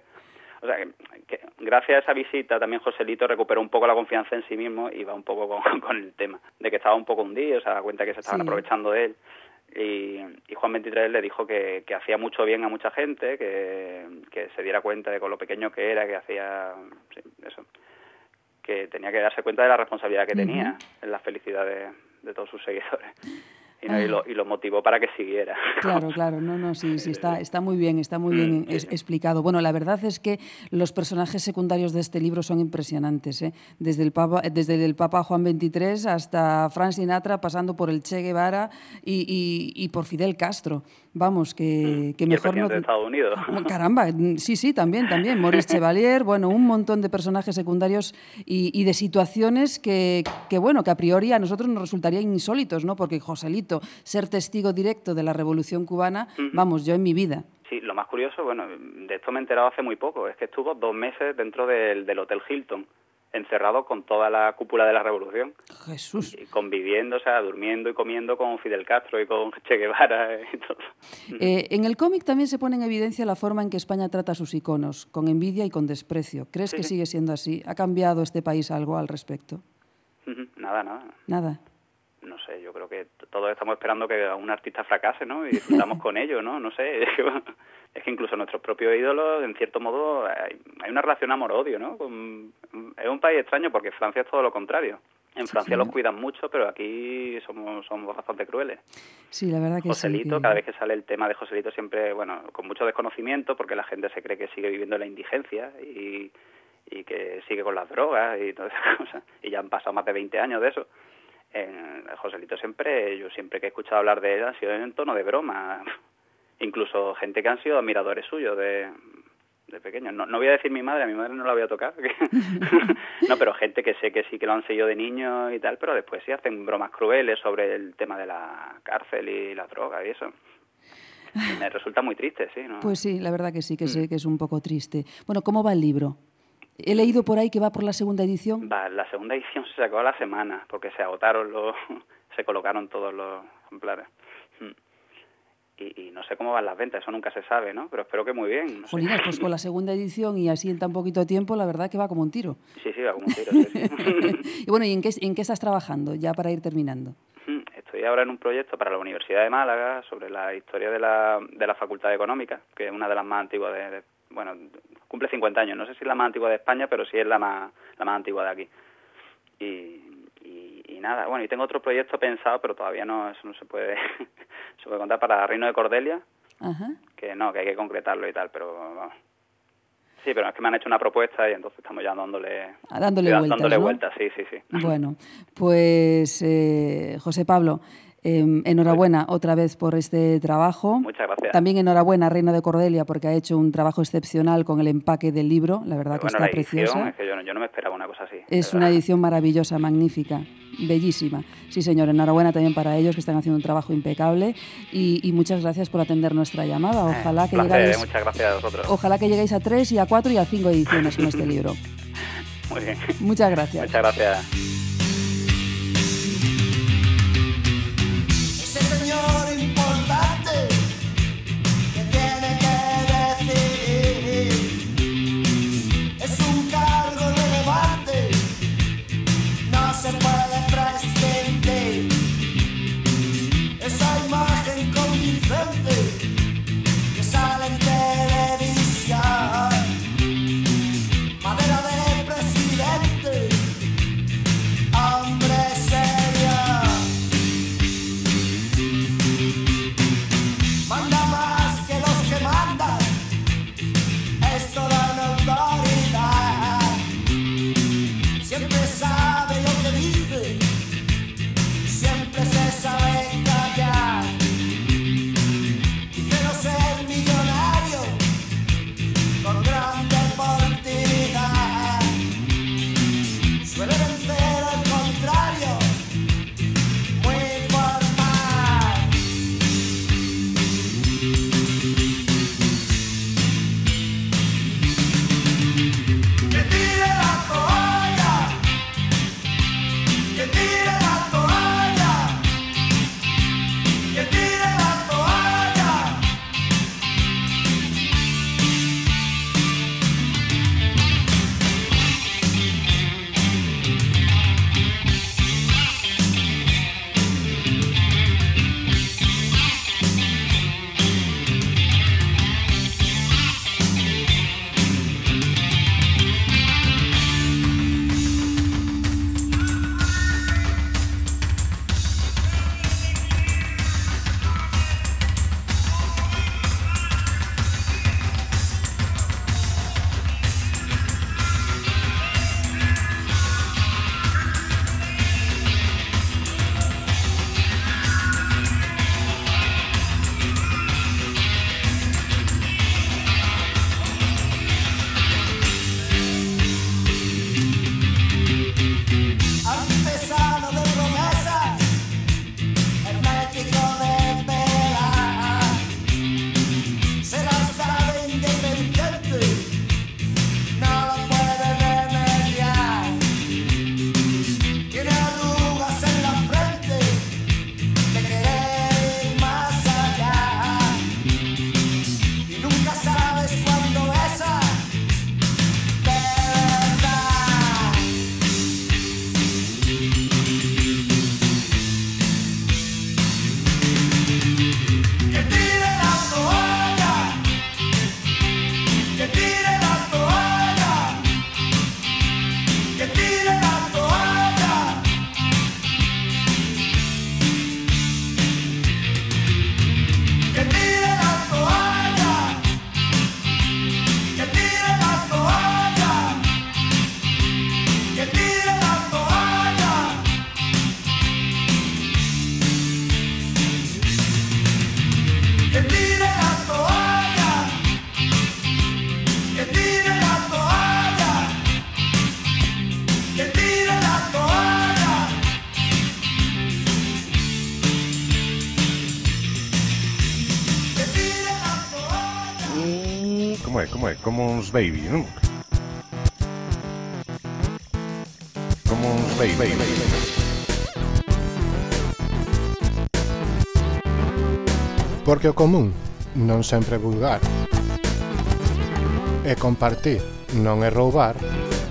O sea, que, que gracias a esa visita también Joselito recuperó un poco la confianza en sí mismo y va un poco con, con el tema, de que estaba un poco hundido, se da cuenta que se estaban Sí. aprovechando de él. Y, y Juan 23 le dijo que, que hacía mucho bien a mucha gente, que, que se diera cuenta de con lo pequeño que era, que hacía sí, eso, que tenía que darse cuenta de la responsabilidad que tenía en la felicidad de, de todos sus seguidores. Y, no, y, Ah. lo, y lo motivó para que siguiera. Claro, claro, no, no, sí, sí, está, está muy bien, está muy bien Mm, sí, es- explicado. Bueno, la verdad es que los personajes secundarios de este libro son impresionantes, ¿eh? desde, el Papa, desde el Papa Juan XXIII hasta Frank Sinatra, pasando por el Che Guevara y, y- por Fidel Castro. Vamos, que, que Mm. el mejor no... presidente de Estados Unidos. Caramba, sí, sí, también, también. Maurice Chevalier, bueno, un montón de personajes secundarios y, y de situaciones que, que, bueno, que a priori a nosotros nos resultarían insólitos, ¿no? Porque Joselito, ser testigo directo de la Revolución Cubana, vamos, yo en mi vida. Sí, lo más curioso, bueno, de esto me he enterado hace muy poco, es que estuvo dos meses dentro del, del Hotel Hilton, encerrado con toda la cúpula de la revolución, Jesús. y conviviendo, o sea, durmiendo y comiendo con Fidel Castro y con Che Guevara y todo. Eh, en el cómic también se pone en evidencia la forma en que España trata a sus iconos, con envidia y con desprecio. ¿Crees Sí, que sí. sigue siendo así? ¿Ha cambiado este país algo al respecto? Nada, nada. Nada. No sé, yo creo que todos estamos esperando que un artista fracase, ¿no? Y disfrutamos con ello, ¿no? No sé, es que, incluso nuestros propios ídolos, en cierto modo, hay, hay una relación amor-odio, ¿no? Con- es un país extraño porque Francia es todo lo contrario. En Francia sí. los cuidan mucho, pero aquí somos, somos bastante crueles. Sí, la verdad que Joselito, sí. cada vez que sale el tema de Joselito siempre, bueno, con mucho desconocimiento porque la gente se cree que sigue viviendo en la indigencia y, y que sigue con las drogas y todas esas cosas. Y ya han pasado más de 20 años de eso. En Joselito siempre, yo siempre que he escuchado hablar de él ha sido en tono de broma. Incluso gente que han sido admiradores suyos de, de pequeños. No, no voy a decir mi madre, a mi madre no la voy a tocar. no, pero gente que sé que sí que lo han seguido de niños y tal, pero después sí hacen bromas crueles sobre el tema de la cárcel y la droga y eso. Y me resulta muy triste, sí. ¿no? Pues sí, la verdad que sí, que, Mm. sé que es un poco triste. Bueno, ¿cómo va el libro? He leído por ahí que va por la segunda edición. Va, la segunda edición se sacó a la semana porque se agotaron los, se colocaron todos los ejemplares. Y, y no sé cómo van las ventas, eso nunca se sabe, ¿no? Pero espero que muy bien. no pues con la segunda edición y así en tan poquito tiempo, la verdad que va como un tiro. Sí, sí, va como un tiro, sí, sí. y bueno, ¿y en qué, en qué estás trabajando? Ya para ir terminando. Estoy ahora en un proyecto para la Universidad de Málaga sobre la historia de la, de la Facultad de Económica, que es una de las más antiguas de, de- bueno, cumple 50 años, no sé si es la más antigua de España, pero sí es la más, la más antigua de aquí. Y, y, y nada, bueno, y tengo otro proyecto pensado, pero todavía no, eso no se puede, se puede contar para Reino de Cordelia, Ajá. que no, que hay que concretarlo y tal, pero vamos. Sí, pero es que me han hecho una propuesta y entonces estamos ya dándole, Ah, dándole vueltas, dándole ¿no? vueltas, sí, sí, sí. Bueno, pues eh, José Pablo, eh, enhorabuena otra vez por este trabajo. Muchas gracias. También enhorabuena a Reina de Cordelia porque ha hecho un trabajo excepcional con el empaque del libro, la verdad que bueno, está la edición, preciosa. es que yo no, yo no me esperaba una cosa así. Es una edición maravillosa, magnífica. bellísima. Sí, señor, enhorabuena también para ellos que están haciendo un trabajo impecable y, y muchas gracias por atender nuestra llamada. Ojalá que Eh, Placer, llegáis, muchas gracias a vosotros. ojalá que lleguéis a tres y a cuatro y a cinco ediciones con este libro. Muy bien. Muchas gracias. Muchas gracias. baby, non? Como uns baby. baby. Porque o común non sempre é vulgar. E compartir non é roubar.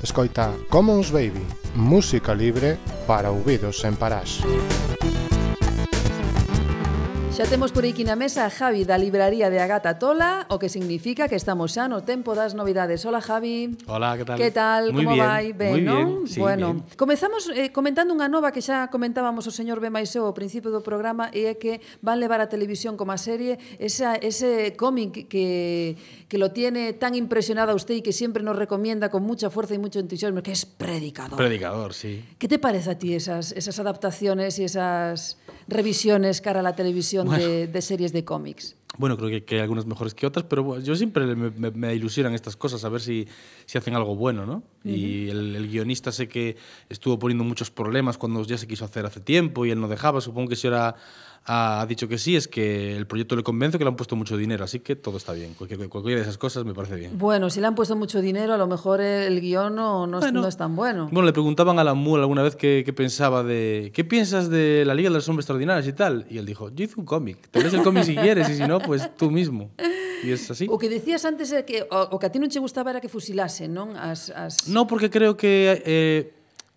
Escoita Commons Baby, música libre para ouvidos sen parás. Xa temos por aquí na mesa a Javi da libraría de Agata Tola, o que significa que estamos xa no tempo das novidades. Hola Javi. Hola, que tal? Que tal? Muy Como bien, vai? Ben, muy non? bien, sí, bueno, bien. comezamos eh, comentando unha nova que xa comentábamos o señor B. Maiseu ao principio do programa e é que van levar a televisión como a serie esa, ese cómic que, que lo tiene tan impresionado a usted y que siempre nos recomienda con mucha fuerza y mucho entusiasmo, que es Predicador. Predicador, sí. ¿Qué te parece a ti esas, esas adaptaciones y esas revisiones cara a la televisión Bueno. de, de series de cómics? Bueno, creo que, que hay algunas mejores que otras, pero yo siempre me, me- me ilusionan estas cosas, a ver si, si hacen algo bueno, ¿no? Y el, el guionista sé que estuvo poniendo muchos problemas cuando ya se quiso hacer hace tiempo y él no dejaba. Supongo que si ahora ha, dicho que sí, es que el proyecto le convence que le han puesto mucho dinero, así que todo está bien. Cualquier, cualquiera de esas cosas me parece bien. Bueno, si le han puesto mucho dinero, a lo mejor el guion no, no, es- Bueno. no es tan bueno. Bueno, le preguntaban a la Moore alguna vez qué, qué pensaba de. ¿Qué piensas de la Liga de los Hombres Extraordinarios y tal? Y él dijo: Yo hice un cómic. Te lees el cómic si quieres y si no, pues tú mismo. Y es así. O que decías antes que o, o que a ti non che gustaba era que fusilasen, non? As, as... No, porque creo que eh,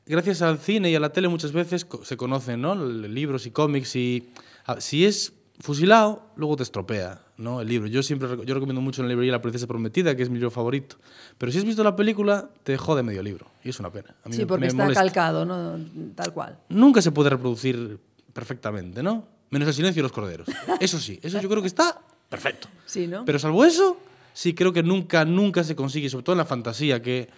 gracias al cine y a la tele muchas veces se conocen ¿no? Libros y cómics y si es fusilado, luego te estropea ¿no? el libro. Yo siempre yo recomiendo mucho en la librería La Princesa Prometida, que es mi libro favorito. Pero si has visto la película, te jode medio libro. Y es una pena. A mí Sí, me- porque me está molesta. calcado, ¿no? Tal cual. Nunca se puede reproducir perfectamente, ¿no? Menos el silencio de los corderos. Eso sí, eso yo creo que está perfecto. Sí, ¿no? Pero salvo eso, sí creo que nunca, nunca se consigue, sobre todo en la fantasía, que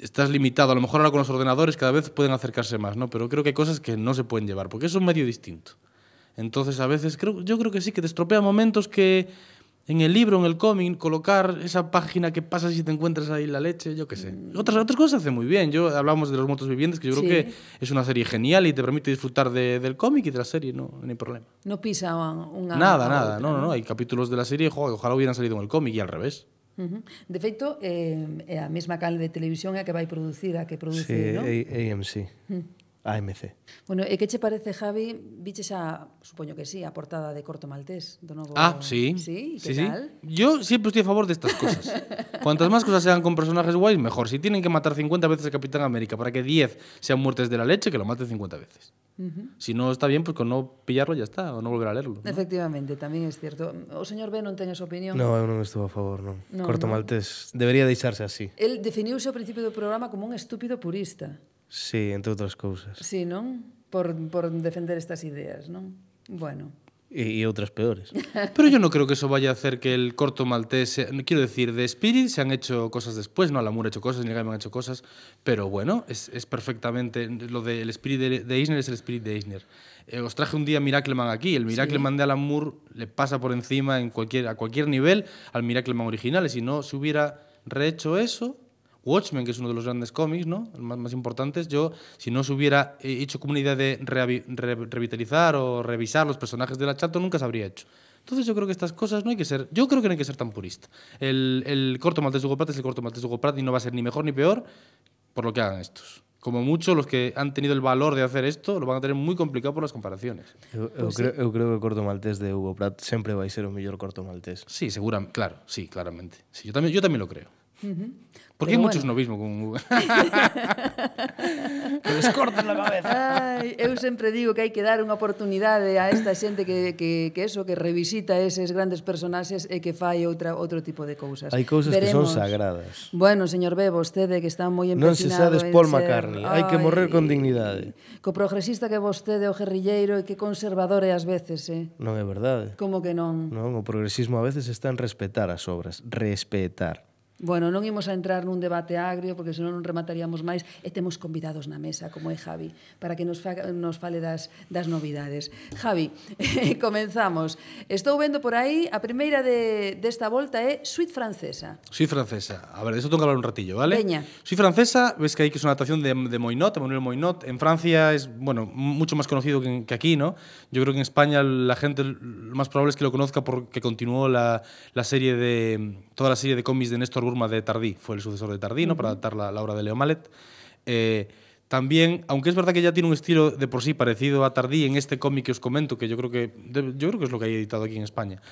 estás limitado. A lo mejor ahora con los ordenadores cada vez pueden acercarse más, ¿no? Pero creo que hay cosas que no se pueden llevar, porque es un medio distinto. Entonces, a veces, creo, yo creo que sí, que te estropea momentos que en el libro, en el cómic, colocar esa página que pasas y te encuentras ahí la leche, yo qué sé. Otras, otras cosas se hacen muy bien. Yo hablamos de los muertos vivientes, que yo creo Sí. que es una serie genial y te permite disfrutar de- del cómic y de la serie, no, no hay problema. No pisa unha... nada, nada. outra, No, no, no. Hay capítulos de la serie jo, que ojalá hubieran salido en el cómic y al revés. De feito, eh, é a mesma canle de televisión é a que vai producir, a que produce, Sí, non? A- AMC. Mm. AMC. Bueno, e que che parece, Javi, viches a, supoño que sí, a portada de Corto Maltés, do novo... Ah, sí. Sí, que sí, tal? Sí. Yo siempre estoy a favor destas de cosas. Cuantas máis cosas sean con personajes guays, mejor. Si tienen que matar 50 veces a Capitán América para que 10 sean muertes de la leche, que lo maten 50 veces. Uh -huh. Si no está bien, pues con no pillarlo ya está, o no volver a leerlo. ¿no? Efectivamente, tamén é cierto. O señor B non ten esa opinión. No, eu non estou a favor, non. No, Corto no. Maltés debería deixarse así. El definiuse ao principio do programa como un estúpido purista. Sí, entre outras cousas. Sí, non? Por, por defender estas ideas, non? Bueno. E, e outras peores. Pero yo no creo que eso vaya a hacer que el corto maltés. sea- quiero decir, de Spirit se han hecho cosas después, ¿no? Lamour ha hecho cosas, Gaiman ha hecho cosas. Pero bueno, es, es perfectamente. Lo del Spirit de, de Eisner es el Spirit de Eisner. Eh, os traje un día Miracleman aquí. El Miracleman de Alan Moore le pasa por encima en cualquier, a cualquier nivel al Miracleman original. Y si no se hubiera rehecho eso. Watchmen, que es uno de los grandes cómics, ¿no? Los más, más importantes, yo, si no se hubiera eh, hecho como una idea de reavi- re- revitalizar o revisar los personajes de la Chato, nunca se habría hecho. Entonces yo creo que estas cosas no hay que ser, yo creo que no hay que ser tan purista. El, el corto maltés de Hugo Pratt es el corto maltés de Hugo Pratt y no va a ser ni mejor ni peor por lo que hagan estos. Como mucho, los que han tenido el valor de hacer esto lo van a tener muy complicado por las comparaciones. Eu, eu, Pois creo, sí. eu creo que o Corto Maltés de Hugo Pratt sempre vai ser o mellor Corto Maltés. Sí, seguramente, claro, sí, claramente. Sí, yo, también, yo también lo creo. Ujú. Porque hai bueno. mucho snobismo con V? que les cortan la cabeza. Ai, eu sempre digo que hai que dar unha oportunidade a esta xente que, que, que eso, que revisita eses grandes personaxes e que fai outra, outro tipo de cousas. Hai cousas Veremos. que son sagradas. Bueno, señor B, vostede que está moi empecinado... Non se sades Paul ser... McCartney, hai que morrer con dignidade. Co progresista que vostede o guerrilleiro e que conservador é ás veces, eh? Non é verdade. Como que non? Non, o progresismo a veces está en respetar as obras, respetar. Bueno, non imos a entrar nun debate agrio porque senón non remataríamos máis e temos convidados na mesa, como é Javi, para que nos, fa, nos fale das, das novidades. Javi, eh, comenzamos. Estou vendo por aí, a primeira de, desta volta é Suite Francesa. Suite Francesa. A ver, de eso tengo que hablar un ratillo, ¿vale? Veña. Suite Francesa, ves que aí que es una adaptación de, de Moinot, de Manuel Moinot. En Francia es, bueno, mucho más conocido que, que aquí, ¿no? Yo creo que en España la gente lo más probable es que lo conozca porque continuó la, la serie de, toda la serie de cómics de Néstor Burma de Tardí, fue el sucesor de Tardí, ¿no? Para adaptar la, la obra de Leo Mallet. Eh, también, aunque es verdad que ya tiene un estilo de por sí parecido a Tardí en este cómic que os comento, que yo creo que yo creo que es lo que hay editado aquí en España,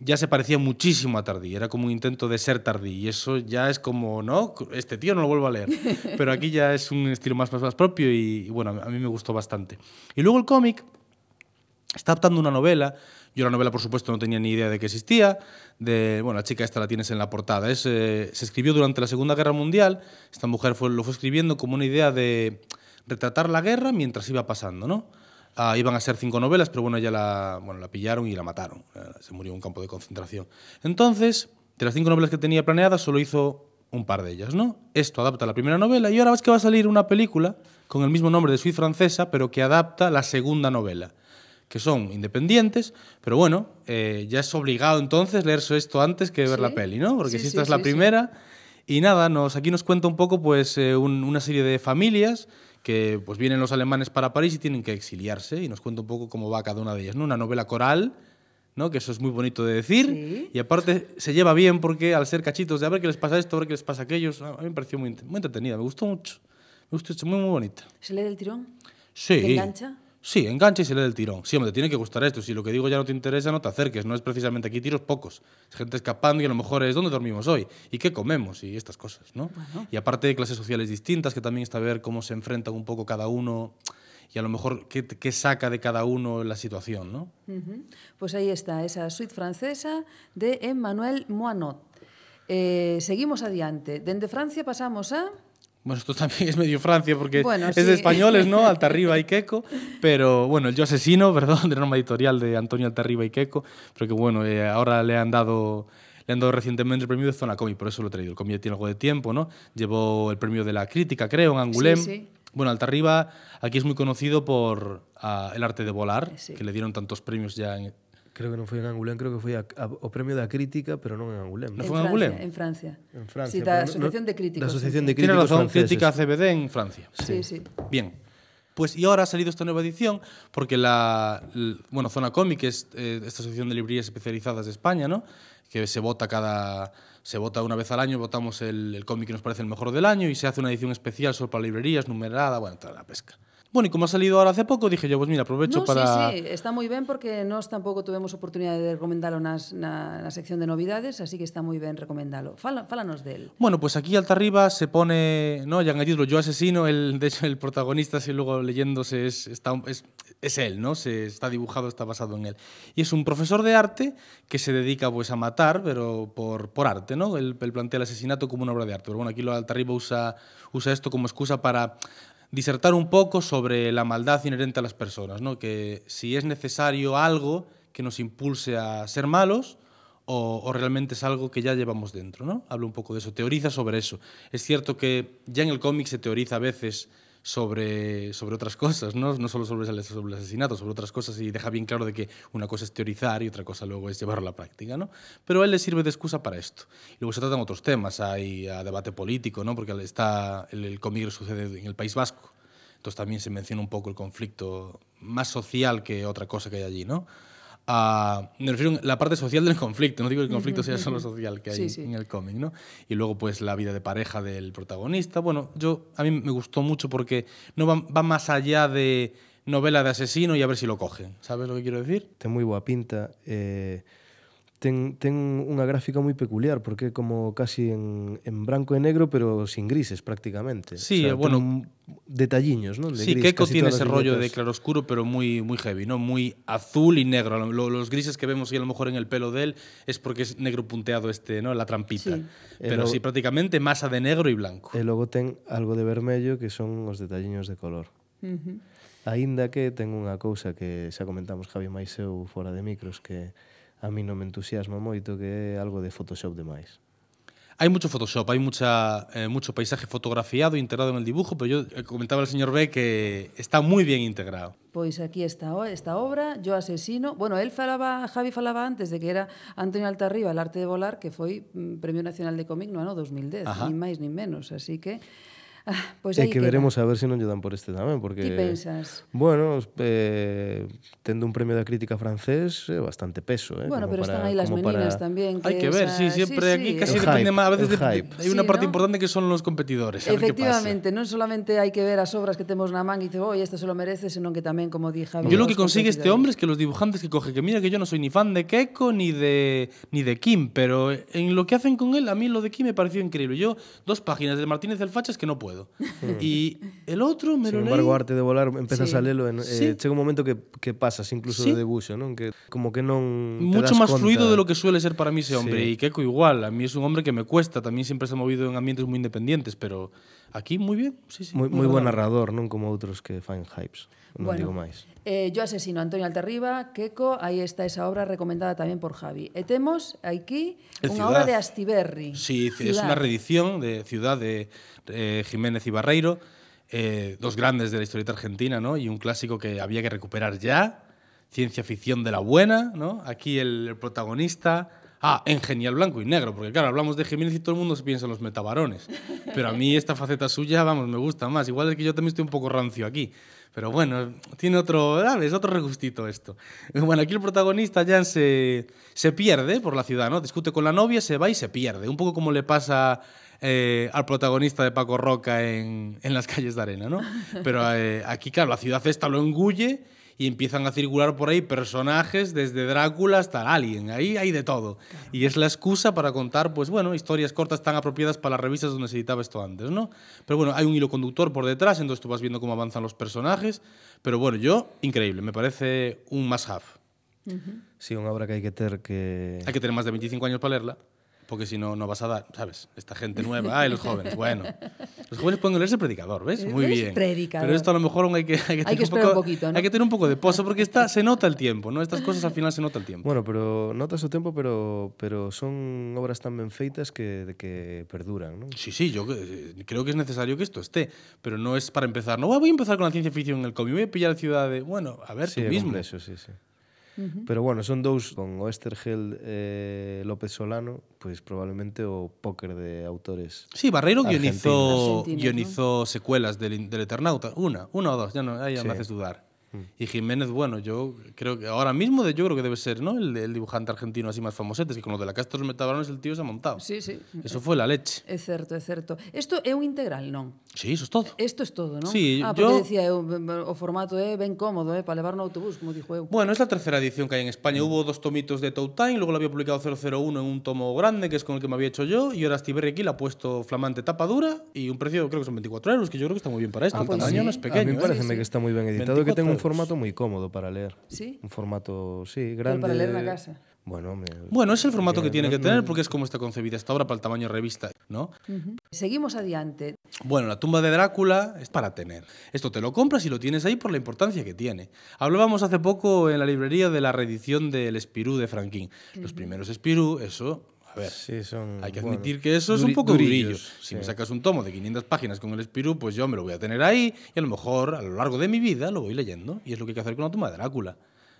ya se parecía muchísimo a Tardí, era como un intento de ser Tardí y eso ya es como, ¿no? Este tío no lo vuelvo a leer, pero aquí ya es un estilo más, más, más propio y, y bueno, a mí me gustó bastante. Y luego el cómic está adaptando una novela. Yo la novela, por supuesto, no tenía ni idea de que existía. De, bueno, la chica esta la tienes en la portada. Es, eh, se escribió durante la Segunda Guerra Mundial. Esta mujer fue, lo fue escribiendo como una idea de retratar la guerra mientras iba pasando, ¿no? Ah, iban a ser cinco novelas, pero bueno, ya la, bueno, la pillaron y la mataron. Eh, Se murió en un campo de concentración. Entonces, de las cinco novelas que tenía planeadas, solo hizo un par de ellas, ¿no? Esto adapta la primera novela y ahora ves que va a salir una película con el mismo nombre de Suite Francesa, pero que adapta la segunda novela que son independientes, pero bueno, eh, ya es obligado entonces leerse esto antes que ver Sí. la peli, ¿no? Porque Sí, si sí, esta es la primera Y nada, nos, aquí nos cuenta un poco pues eh, un- una serie de familias que pues vienen los alemanes para París y tienen que exiliarse y nos cuenta un poco cómo va cada una de ellas, ¿no? Una novela coral, ¿no? Que eso es muy bonito de decir y aparte se lleva bien porque al ser cachitos de a ver qué les pasa esto, a ver qué les pasa aquello, a mí me pareció muy, ent- muy entretenida, me gustó mucho. Me gustó, mucho, muy muy bonita. ¿Se lee del tirón? Sí. ¿Te engancha? Sí, engancha y se lee del tirón. Sí, hombre, te tiene que gustar esto. Si lo que digo ya no te interesa, no te acerques. No es precisamente aquí tiros pocos. Es gente escapando y a lo mejor es dónde dormimos hoy y qué comemos y estas cosas, ¿no? Y aparte de clases sociales distintas, que también está a ver cómo se enfrentan un poco cada uno y a lo mejor qué, qué saca de cada uno la situación, ¿no? Pues ahí está, esa suite francesa de Emmanuel Moinot. Eh, seguimos adiante. Dende Francia pasamos a... Bueno, esto también es medio Francia porque Bueno, es sí. de españoles, ¿no? Altarriba y Queco. Pero bueno, el Yo Asesino, perdón, de norma editorial de Antonio Altarriba y Queco. Pero que bueno, eh, ahora le han dado. Le han dado recientemente el premio de Zona Comic, por eso lo he traído. El cómic tiene algo de tiempo, ¿no? Llevó el premio de la crítica, creo, en Angulem. Sí, sí. Bueno, Altarriba aquí es muy conocido por ah, el arte de volar, que le dieron tantos premios ya en, Creo que non foi en Angulén, creo que foi a, a, o premio da crítica, pero non en Angulén. ¿No en fue en Angulem? En Francia. En Francia, Sí, da no- Asociación no- de Críticos. da Asociación de Tiene Críticos razón, franceses. crítica CBD en Francia. Sí, sí. Bien. Pues y ahora ha salido esta nueva edición porque la, bueno, Zona Cómic es eh, esta asociación de librerías especializadas de España, ¿no? Que se vota cada se vota una vez al año, votamos el, el cómic que nos parece el mejor del año y se hace una edición especial solo para librerías, numerada, bueno, toda la pesca. Bueno, y como ha salido ahora hace poco, dije yo, pues mira, aprovecho No, para sí, sí, está moi ben porque nós tampouco tuvemos oportunidade de recomendalo nas, na, na sección de novidades, así que está moi ben recomendalo. Fala, fálanos del. Bueno, pues aquí alta arriba se pone, ¿no? Ya han añadido yo asesino, el, de hecho el protagonista, si luego leyéndose es, está, es, es él, ¿no? Se está dibujado, está basado en él. Y es un profesor de arte que se dedica pues a matar, pero por, por arte, ¿no? Él, él plantea el asesinato como una obra de arte. Pero bueno, aquí lo alta arriba usa, usa esto como excusa para disertar un poco sobre la maldad inherente a las personas, ¿no? Que si es necesario algo que nos impulse a ser malos, o, realmente es algo que ya llevamos dentro, ¿no? Habla un poco de eso, teoriza sobre eso. Es cierto que ya en el cómic se teoriza a veces sobre, sobre otras cosas, ¿no? No solo sobre el, asesinato, sobre otras cosas y deja bien claro de que una cosa es teorizar y otra cosa luego es llevarlo a la práctica, ¿no? Pero él le sirve de excusa para esto. Y luego se tratan otros temas, hay debate político, ¿no? Porque está el, el sucede en el País Vasco, entonces también se menciona un poco el conflicto más social que otra cosa que hay allí, ¿no? Me refiero a la parte social del conflicto, no digo que el conflicto sea solo social que hay Sí, sí. en el cómic, ¿no? Y luego pues la vida de pareja del protagonista. Bueno, yo a mí me gustó mucho porque no va, va más allá de novela de asesino y a ver si lo cogen. ¿Sabes lo que quiero decir? ten moi boa pinta eh, ten, ten unha gráfica moi peculiar porque é como casi en, en branco e negro pero sin grises prácticamente. Sí, o sea, bueno, detalliños, ¿no? De sí, gris, Keiko tiene ese rollo de claroscuro pero muy, muy heavy, ¿no? Muy azul y negro. Lo, los grises que vemos y a lo mejor en el pelo de él es porque es negro punteado este, ¿no? La trampita. Sí. Pero logo, sí, prácticamente masa de negro y blanco. E logo ten algo de vermello que son os detalliños de color. Uh -huh. Aínda que ten unha cousa que xa comentamos Javi Maiseu fora de micros que a mí non me entusiasma moito que é algo de Photoshop demais. Hay mucho Photoshop, hay mucha, eh, mucho paisaje fotografiado, integrado en el dibujo, pero yo eh, comentaba al señor B que está muy bien integrado. Pois aquí está esta obra, Yo asesino. Bueno, él falaba, Javi falaba antes de que era Antonio Altarriba, El arte de volar, que foi mm, Premio Nacional de Cómic no ano 2010, Ajá. ni máis ni menos, así que ah, pois e aí que queda. veremos a ver se non lle dan por este tamén, porque... Ti pensas? Bueno, eh, tendo un premio da crítica francés é bastante peso, eh? Bueno, como pero para, están aí las meninas para... también. Hay que ver, sí, siempre aquí casi El depende más. A veces de- hype. hay una Sí, parte ¿no? importante que son los competidores. Efectivamente, non solamente hai que ver as obras que temos na man e dice, oi, esta se lo merece, senón que tamén, como di Javi, Yo lo que consigue este hombre es que los dibujantes que coge, que mira que yo no soy ni fan de Keiko ni de, ni de Kim, pero en lo que hacen con él, a mí lo de Kim me pareció increíble. Yo, dos páginas de Martínez del Facha es que no puedo. Hmm. y el otro me Sin lo embargo, leí... arte de volar empezas sí. a lelo en, eh, sí. chega un momento que, que pasas incluso sí. de debuxo, non? Que como que non Mucho máis fluido de lo que suele ser para mí ese hombre sí. y Keiko igual, a mí es un hombre que me cuesta, también siempre se ha movido en ambientes moi independientes, pero aquí moi bien. Sí, sí, moi moi buen narrador, non como outros que fan hypes. Non Bueno. digo máis. Eh, yo asesino Antonio Altarriba, Queco, aí está esa obra recomendada tamén por Javi. E temos aquí El unha obra de Astiberri. Sí, es Ciudad. una reedición de Ciudad de eh, Jiménez y Barreiro, eh, dos grandes de la historieta argentina, ¿no? Y un clásico que había que recuperar ya, ciencia ficción de la buena, ¿no? Aquí el, protagonista, Ah, en genial blanco y negro, porque claro, hablamos de Jiménez y todo el mundo se piensa en los metabarones. Pero a mí esta faceta suya, vamos, me gusta más. Igual es que yo también estoy un poco rancio aquí. Pero bueno, tiene otro, ¿sabes? Otro regustito esto. Bueno, aquí el protagonista Jan se, se pierde por la ciudad, ¿no? Discute con la novia, se va y se pierde. Un poco como le pasa eh, al protagonista de Paco Roca en, en las calles de arena, ¿no? Pero eh, aquí, claro, la ciudad esta lo engulle y empiezan a circular por ahí personajes desde Drácula hasta Alien, ahí hay de todo. Y es la excusa para contar, pues bueno, historias cortas tan apropiadas para las revistas donde se editaba esto antes, ¿no? Pero bueno, hay un hilo conductor por detrás, entonces tú vas viendo cómo avanzan los personajes, pero bueno, yo, increíble, me parece un must-have. Sí, unha obra que hai que ter que... Hay que tener más de 25 años para leerla, porque si no, no vas a dar, ¿sabes? Esta gente nueva, ay, los jóvenes, bueno. Los jóvenes pueden leerse Predicador, ¿ves? Muy ¿Ves? bien. Predicador. Pero esto a lo mejor aún hay que, hay que, tener, que un poco, un poquito, ¿no? hay que tener un poco de pozo, porque está, se nota el tiempo, ¿no? Estas cosas al final se nota el tiempo. Bueno, pero notas o tempo, pero pero son obras tan ben feitas que de que perduran, non? Sí, sí, yo eh, creo que es necesario que esto esté, pero no es para empezar. No voy a empezar con la ciencia ficción en el cómic, voy a pillar Ciudad de... Bueno, a ver, Sí, tú mismo. complexo, sí, sí. Pero bueno, son dous con Oestergel e eh, López Solano, pois pues, probablemente o póker de autores. Sí, Barreiro guionizou guionizou ¿no? secuelas del, del Eternauta, una, una ou dos, ya no, aí sí. me haces dudar. Y Jiménez, bueno, yo creo que ahora mismo de, yo creo que debe ser ¿no? el, el dibujante argentino así más famosete, que con lo de la casta dos metabarones el tío se ha montado. Sí, sí. Eso fue la leche. É certo, é certo. Isto é un integral, non? Sí, eso es todo. Isto é todo, non? Sí, ah, yo- porque decía eu, o formato é ben cómodo, eh, para levar no autobús, como dixo eu. Bueno, es la tercera edición que hay en España. Hubo dos tomitos de Time, luego lo había publicado 001 en un tomo grande, que es con el que me había hecho yo, y ahora Stiberri aquí le ha puesto flamante tapa dura y un precio, creo que son 24 euros, que yo creo que está muy bien para esto. Ah, el pues tamaño sí. no es A pequeño. mí ¿eh? parece que está moi ben editado que ten 24 un formato moi cómodo para leer. Sí? Un formato, sí, Pero grande. para leer na casa. Bueno, me... Bueno, es el formato que tiene que tener porque es como está concebida esta obra para el tamaño de revista, ¿no? Seguimos adiante. Bueno, la tumba de Drácula es para tener. Esto te lo compras y lo tienes ahí por la importancia que tiene. Hablábamos hace poco en la librería de la reedición del Espirú de Franquín. Los primeros Espirú, eso, ver, Sí, son... hay que bueno, admitir que eso es un poco durillo. Si sí. me sacas un tomo de 500 páginas con el Espirú, pues yo me lo voy a tener ahí y a lo mejor a lo largo de mi vida lo voy leyendo. Y es lo que hay que hacer con la tumba de Drácula.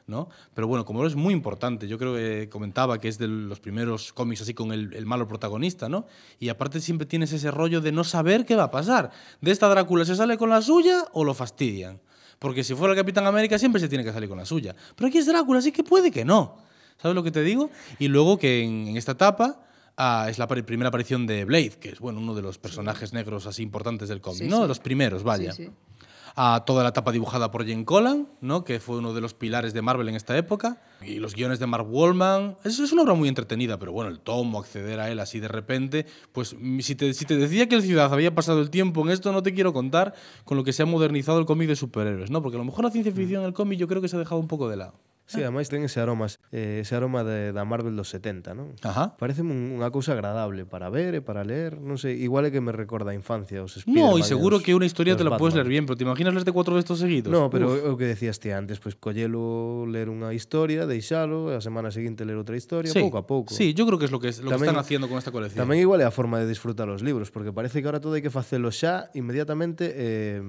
¿no? Pero bueno, como es muy importante, yo creo que comentaba que es de los primeros cómics así con el, el malo protagonista, ¿no? Y aparte siempre tienes ese rollo de no saber qué va a pasar. ¿De esta Drácula se sale con la suya o lo fastidian? Porque si fuera el Capitán América siempre se tiene que salir con la suya. Pero aquí es Drácula, así que puede que no. ¿Sabes lo que te digo? Y luego que en, en esta etapa ah, es la primera aparición de Blade, que es bueno, uno de los personajes negros así importantes del cómic, Sí, ¿no? sí. De los primeros, vaya Sí, a toda la etapa dibujada por Jane Collan, ¿no? que fue uno de los pilares de Marvel en esta época, y los guiones de Mark Wallman. Es, es una obra muy entretenida, pero bueno, el tomo, acceder a él así de repente, pues mm, si te, si te decía que el Ciudad había pasado el tiempo en esto, no te quiero contar con lo que se ha modernizado el cómic de superhéroes, ¿no? porque a lo mejor la ciencia ficción en el cómic yo creo que se ha dejado un poco de lado. Sí, además ten ese aroma, eh, ese aroma de, da Marvel dos 70, non? Ajá. Parece un, unha cousa agradable para ver e para ler, non sei, igual é que me recorda a infancia os No, Spiderman y seguro os- que una historia te la puedes leer Batman. bien, pero ¿te imaginas leerte cuatro de estos seguidos? No, pero Uf. o que decías ti antes, pois collelo, ler unha historia, deixalo, e a semana seguinte ler outra historia, sí, pouco a pouco. Sí, yo creo que es lo que, es- lo que están haciendo con esta colección. Tamén igual é a forma de disfrutar os libros, porque parece que ahora todo hai que facelo xa inmediatamente e,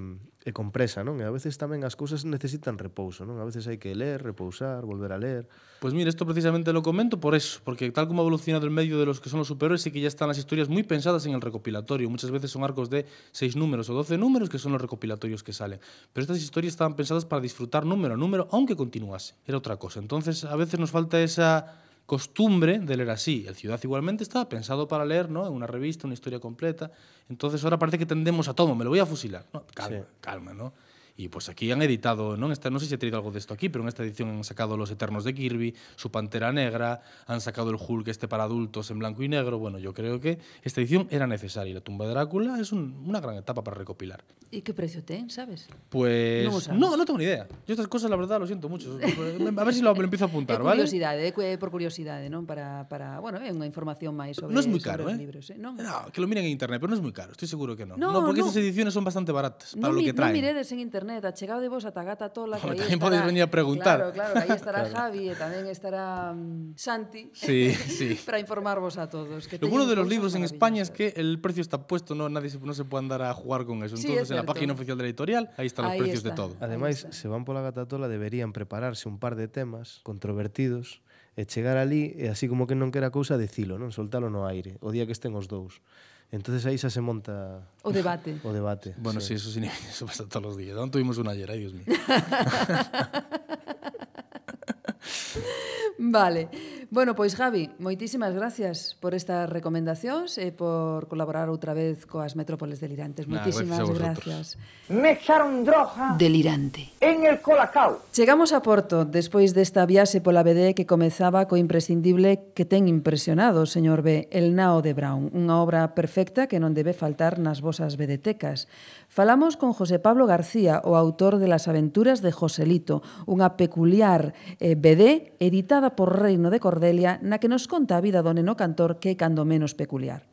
e compresa, non? E a veces tamén as cousas necesitan repouso, non? A veces hai que ler, repousar, volver a ler. Pois pues mira, isto precisamente lo comento por eso, porque tal como ha evolucionado el medio de los que son los superhéroes, sí que ya están las historias muy pensadas en el recopilatorio. Muchas veces son arcos de 6 números o 12 números que son los recopilatorios que salen. Pero estas historias estaban pensadas para disfrutar número a número, aunque continuase. Era otra cosa. Entonces, a veces nos falta esa costumbre de leer así. El Ciudad igualmente estaba pensado para leer, ¿no? En una revista, una historia completa. Entonces ahora parece que tendemos a todo, me lo voy a fusilar. No, calma, Sí. calma, ¿no? Y pues aquí han editado, ¿no? Esta, no sé si he traído algo de esto aquí, pero en esta edición han sacado Los Eternos de Kirby, su Pantera Negra, han sacado el Hulk este para adultos en blanco y negro. Bueno, yo creo que esta edición era necesaria. y La tumba de Drácula es un- una gran etapa para recopilar. E que precio ten, sabes? Pues Non no, no tengo ni idea. Yo estas cosas, la verdad, lo siento mucho. A ver si lo, empiezo a É apuntar, ¿vale? curiosidade, é cu- é por curiosidade, non? Para, para, bueno, é unha información máis sobre, No es muy sobre caro, ¿eh? libros, eh? Non, No, que lo miren en internet, pero no es muy caro, estoy seguro que no. No, porque no. estas ediciones son bastante baratas para non, lo que non traen. miredes en internet, internet, achegádevos ata Gata Tola. Home, que tamén estará, podes venir a preguntar. Claro, claro, aí estará claro. Javi e tamén estará um, Santi sí, sí. para informarvos a todos. Que Lo bueno de los libros en España es que el precio está puesto, no, nadie se, no se puede andar a jugar con eso. Entonces, sí, es en la página oficial de la editorial, ahí están ahí precios está. de todo. Ademais, se van pola Gata Tola, deberían prepararse un par de temas controvertidos e chegar ali e así como que non quera cousa dicilo, non soltalo no aire, o día que estén os dous. Entonces aí xa se monta o debate. O debate. Bueno, sí, sí eso, sí, eso pasa todos los días. Non tuvimos una ayer, ay, Dios mío. vale. Bueno, pois Javi, moitísimas gracias por estas recomendacións e por colaborar outra vez coas metrópoles delirantes. Nah, moitísimas gracias. Me echaron droga delirante en el colacao. Chegamos a Porto despois desta viaxe pola BD que comezaba co imprescindible que ten impresionado, señor B, El nao de Brown, unha obra perfecta que non debe faltar nas vosas bedetecas. Falamos con José Pablo García, o autor de Las aventuras de Joselito, unha peculiar eh, BD editada por Reino de Cordelia, na que nos conta a vida do neno cantor que é cando menos peculiar.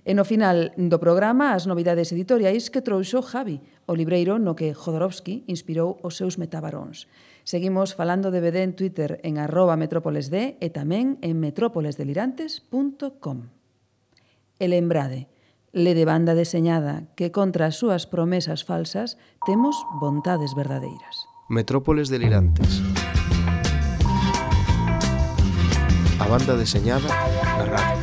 E no final do programa, as novidades editoriais que trouxo Javi, o libreiro no que Jodorowsky inspirou os seus metabaróns. Seguimos falando de BD en Twitter en arroba metrópolesd e tamén en metrópolesdelirantes.com. E lembrade, le de banda deseñada que contra as súas promesas falsas temos vontades verdadeiras. Metrópoles delirantes. A banda deseñada na radio.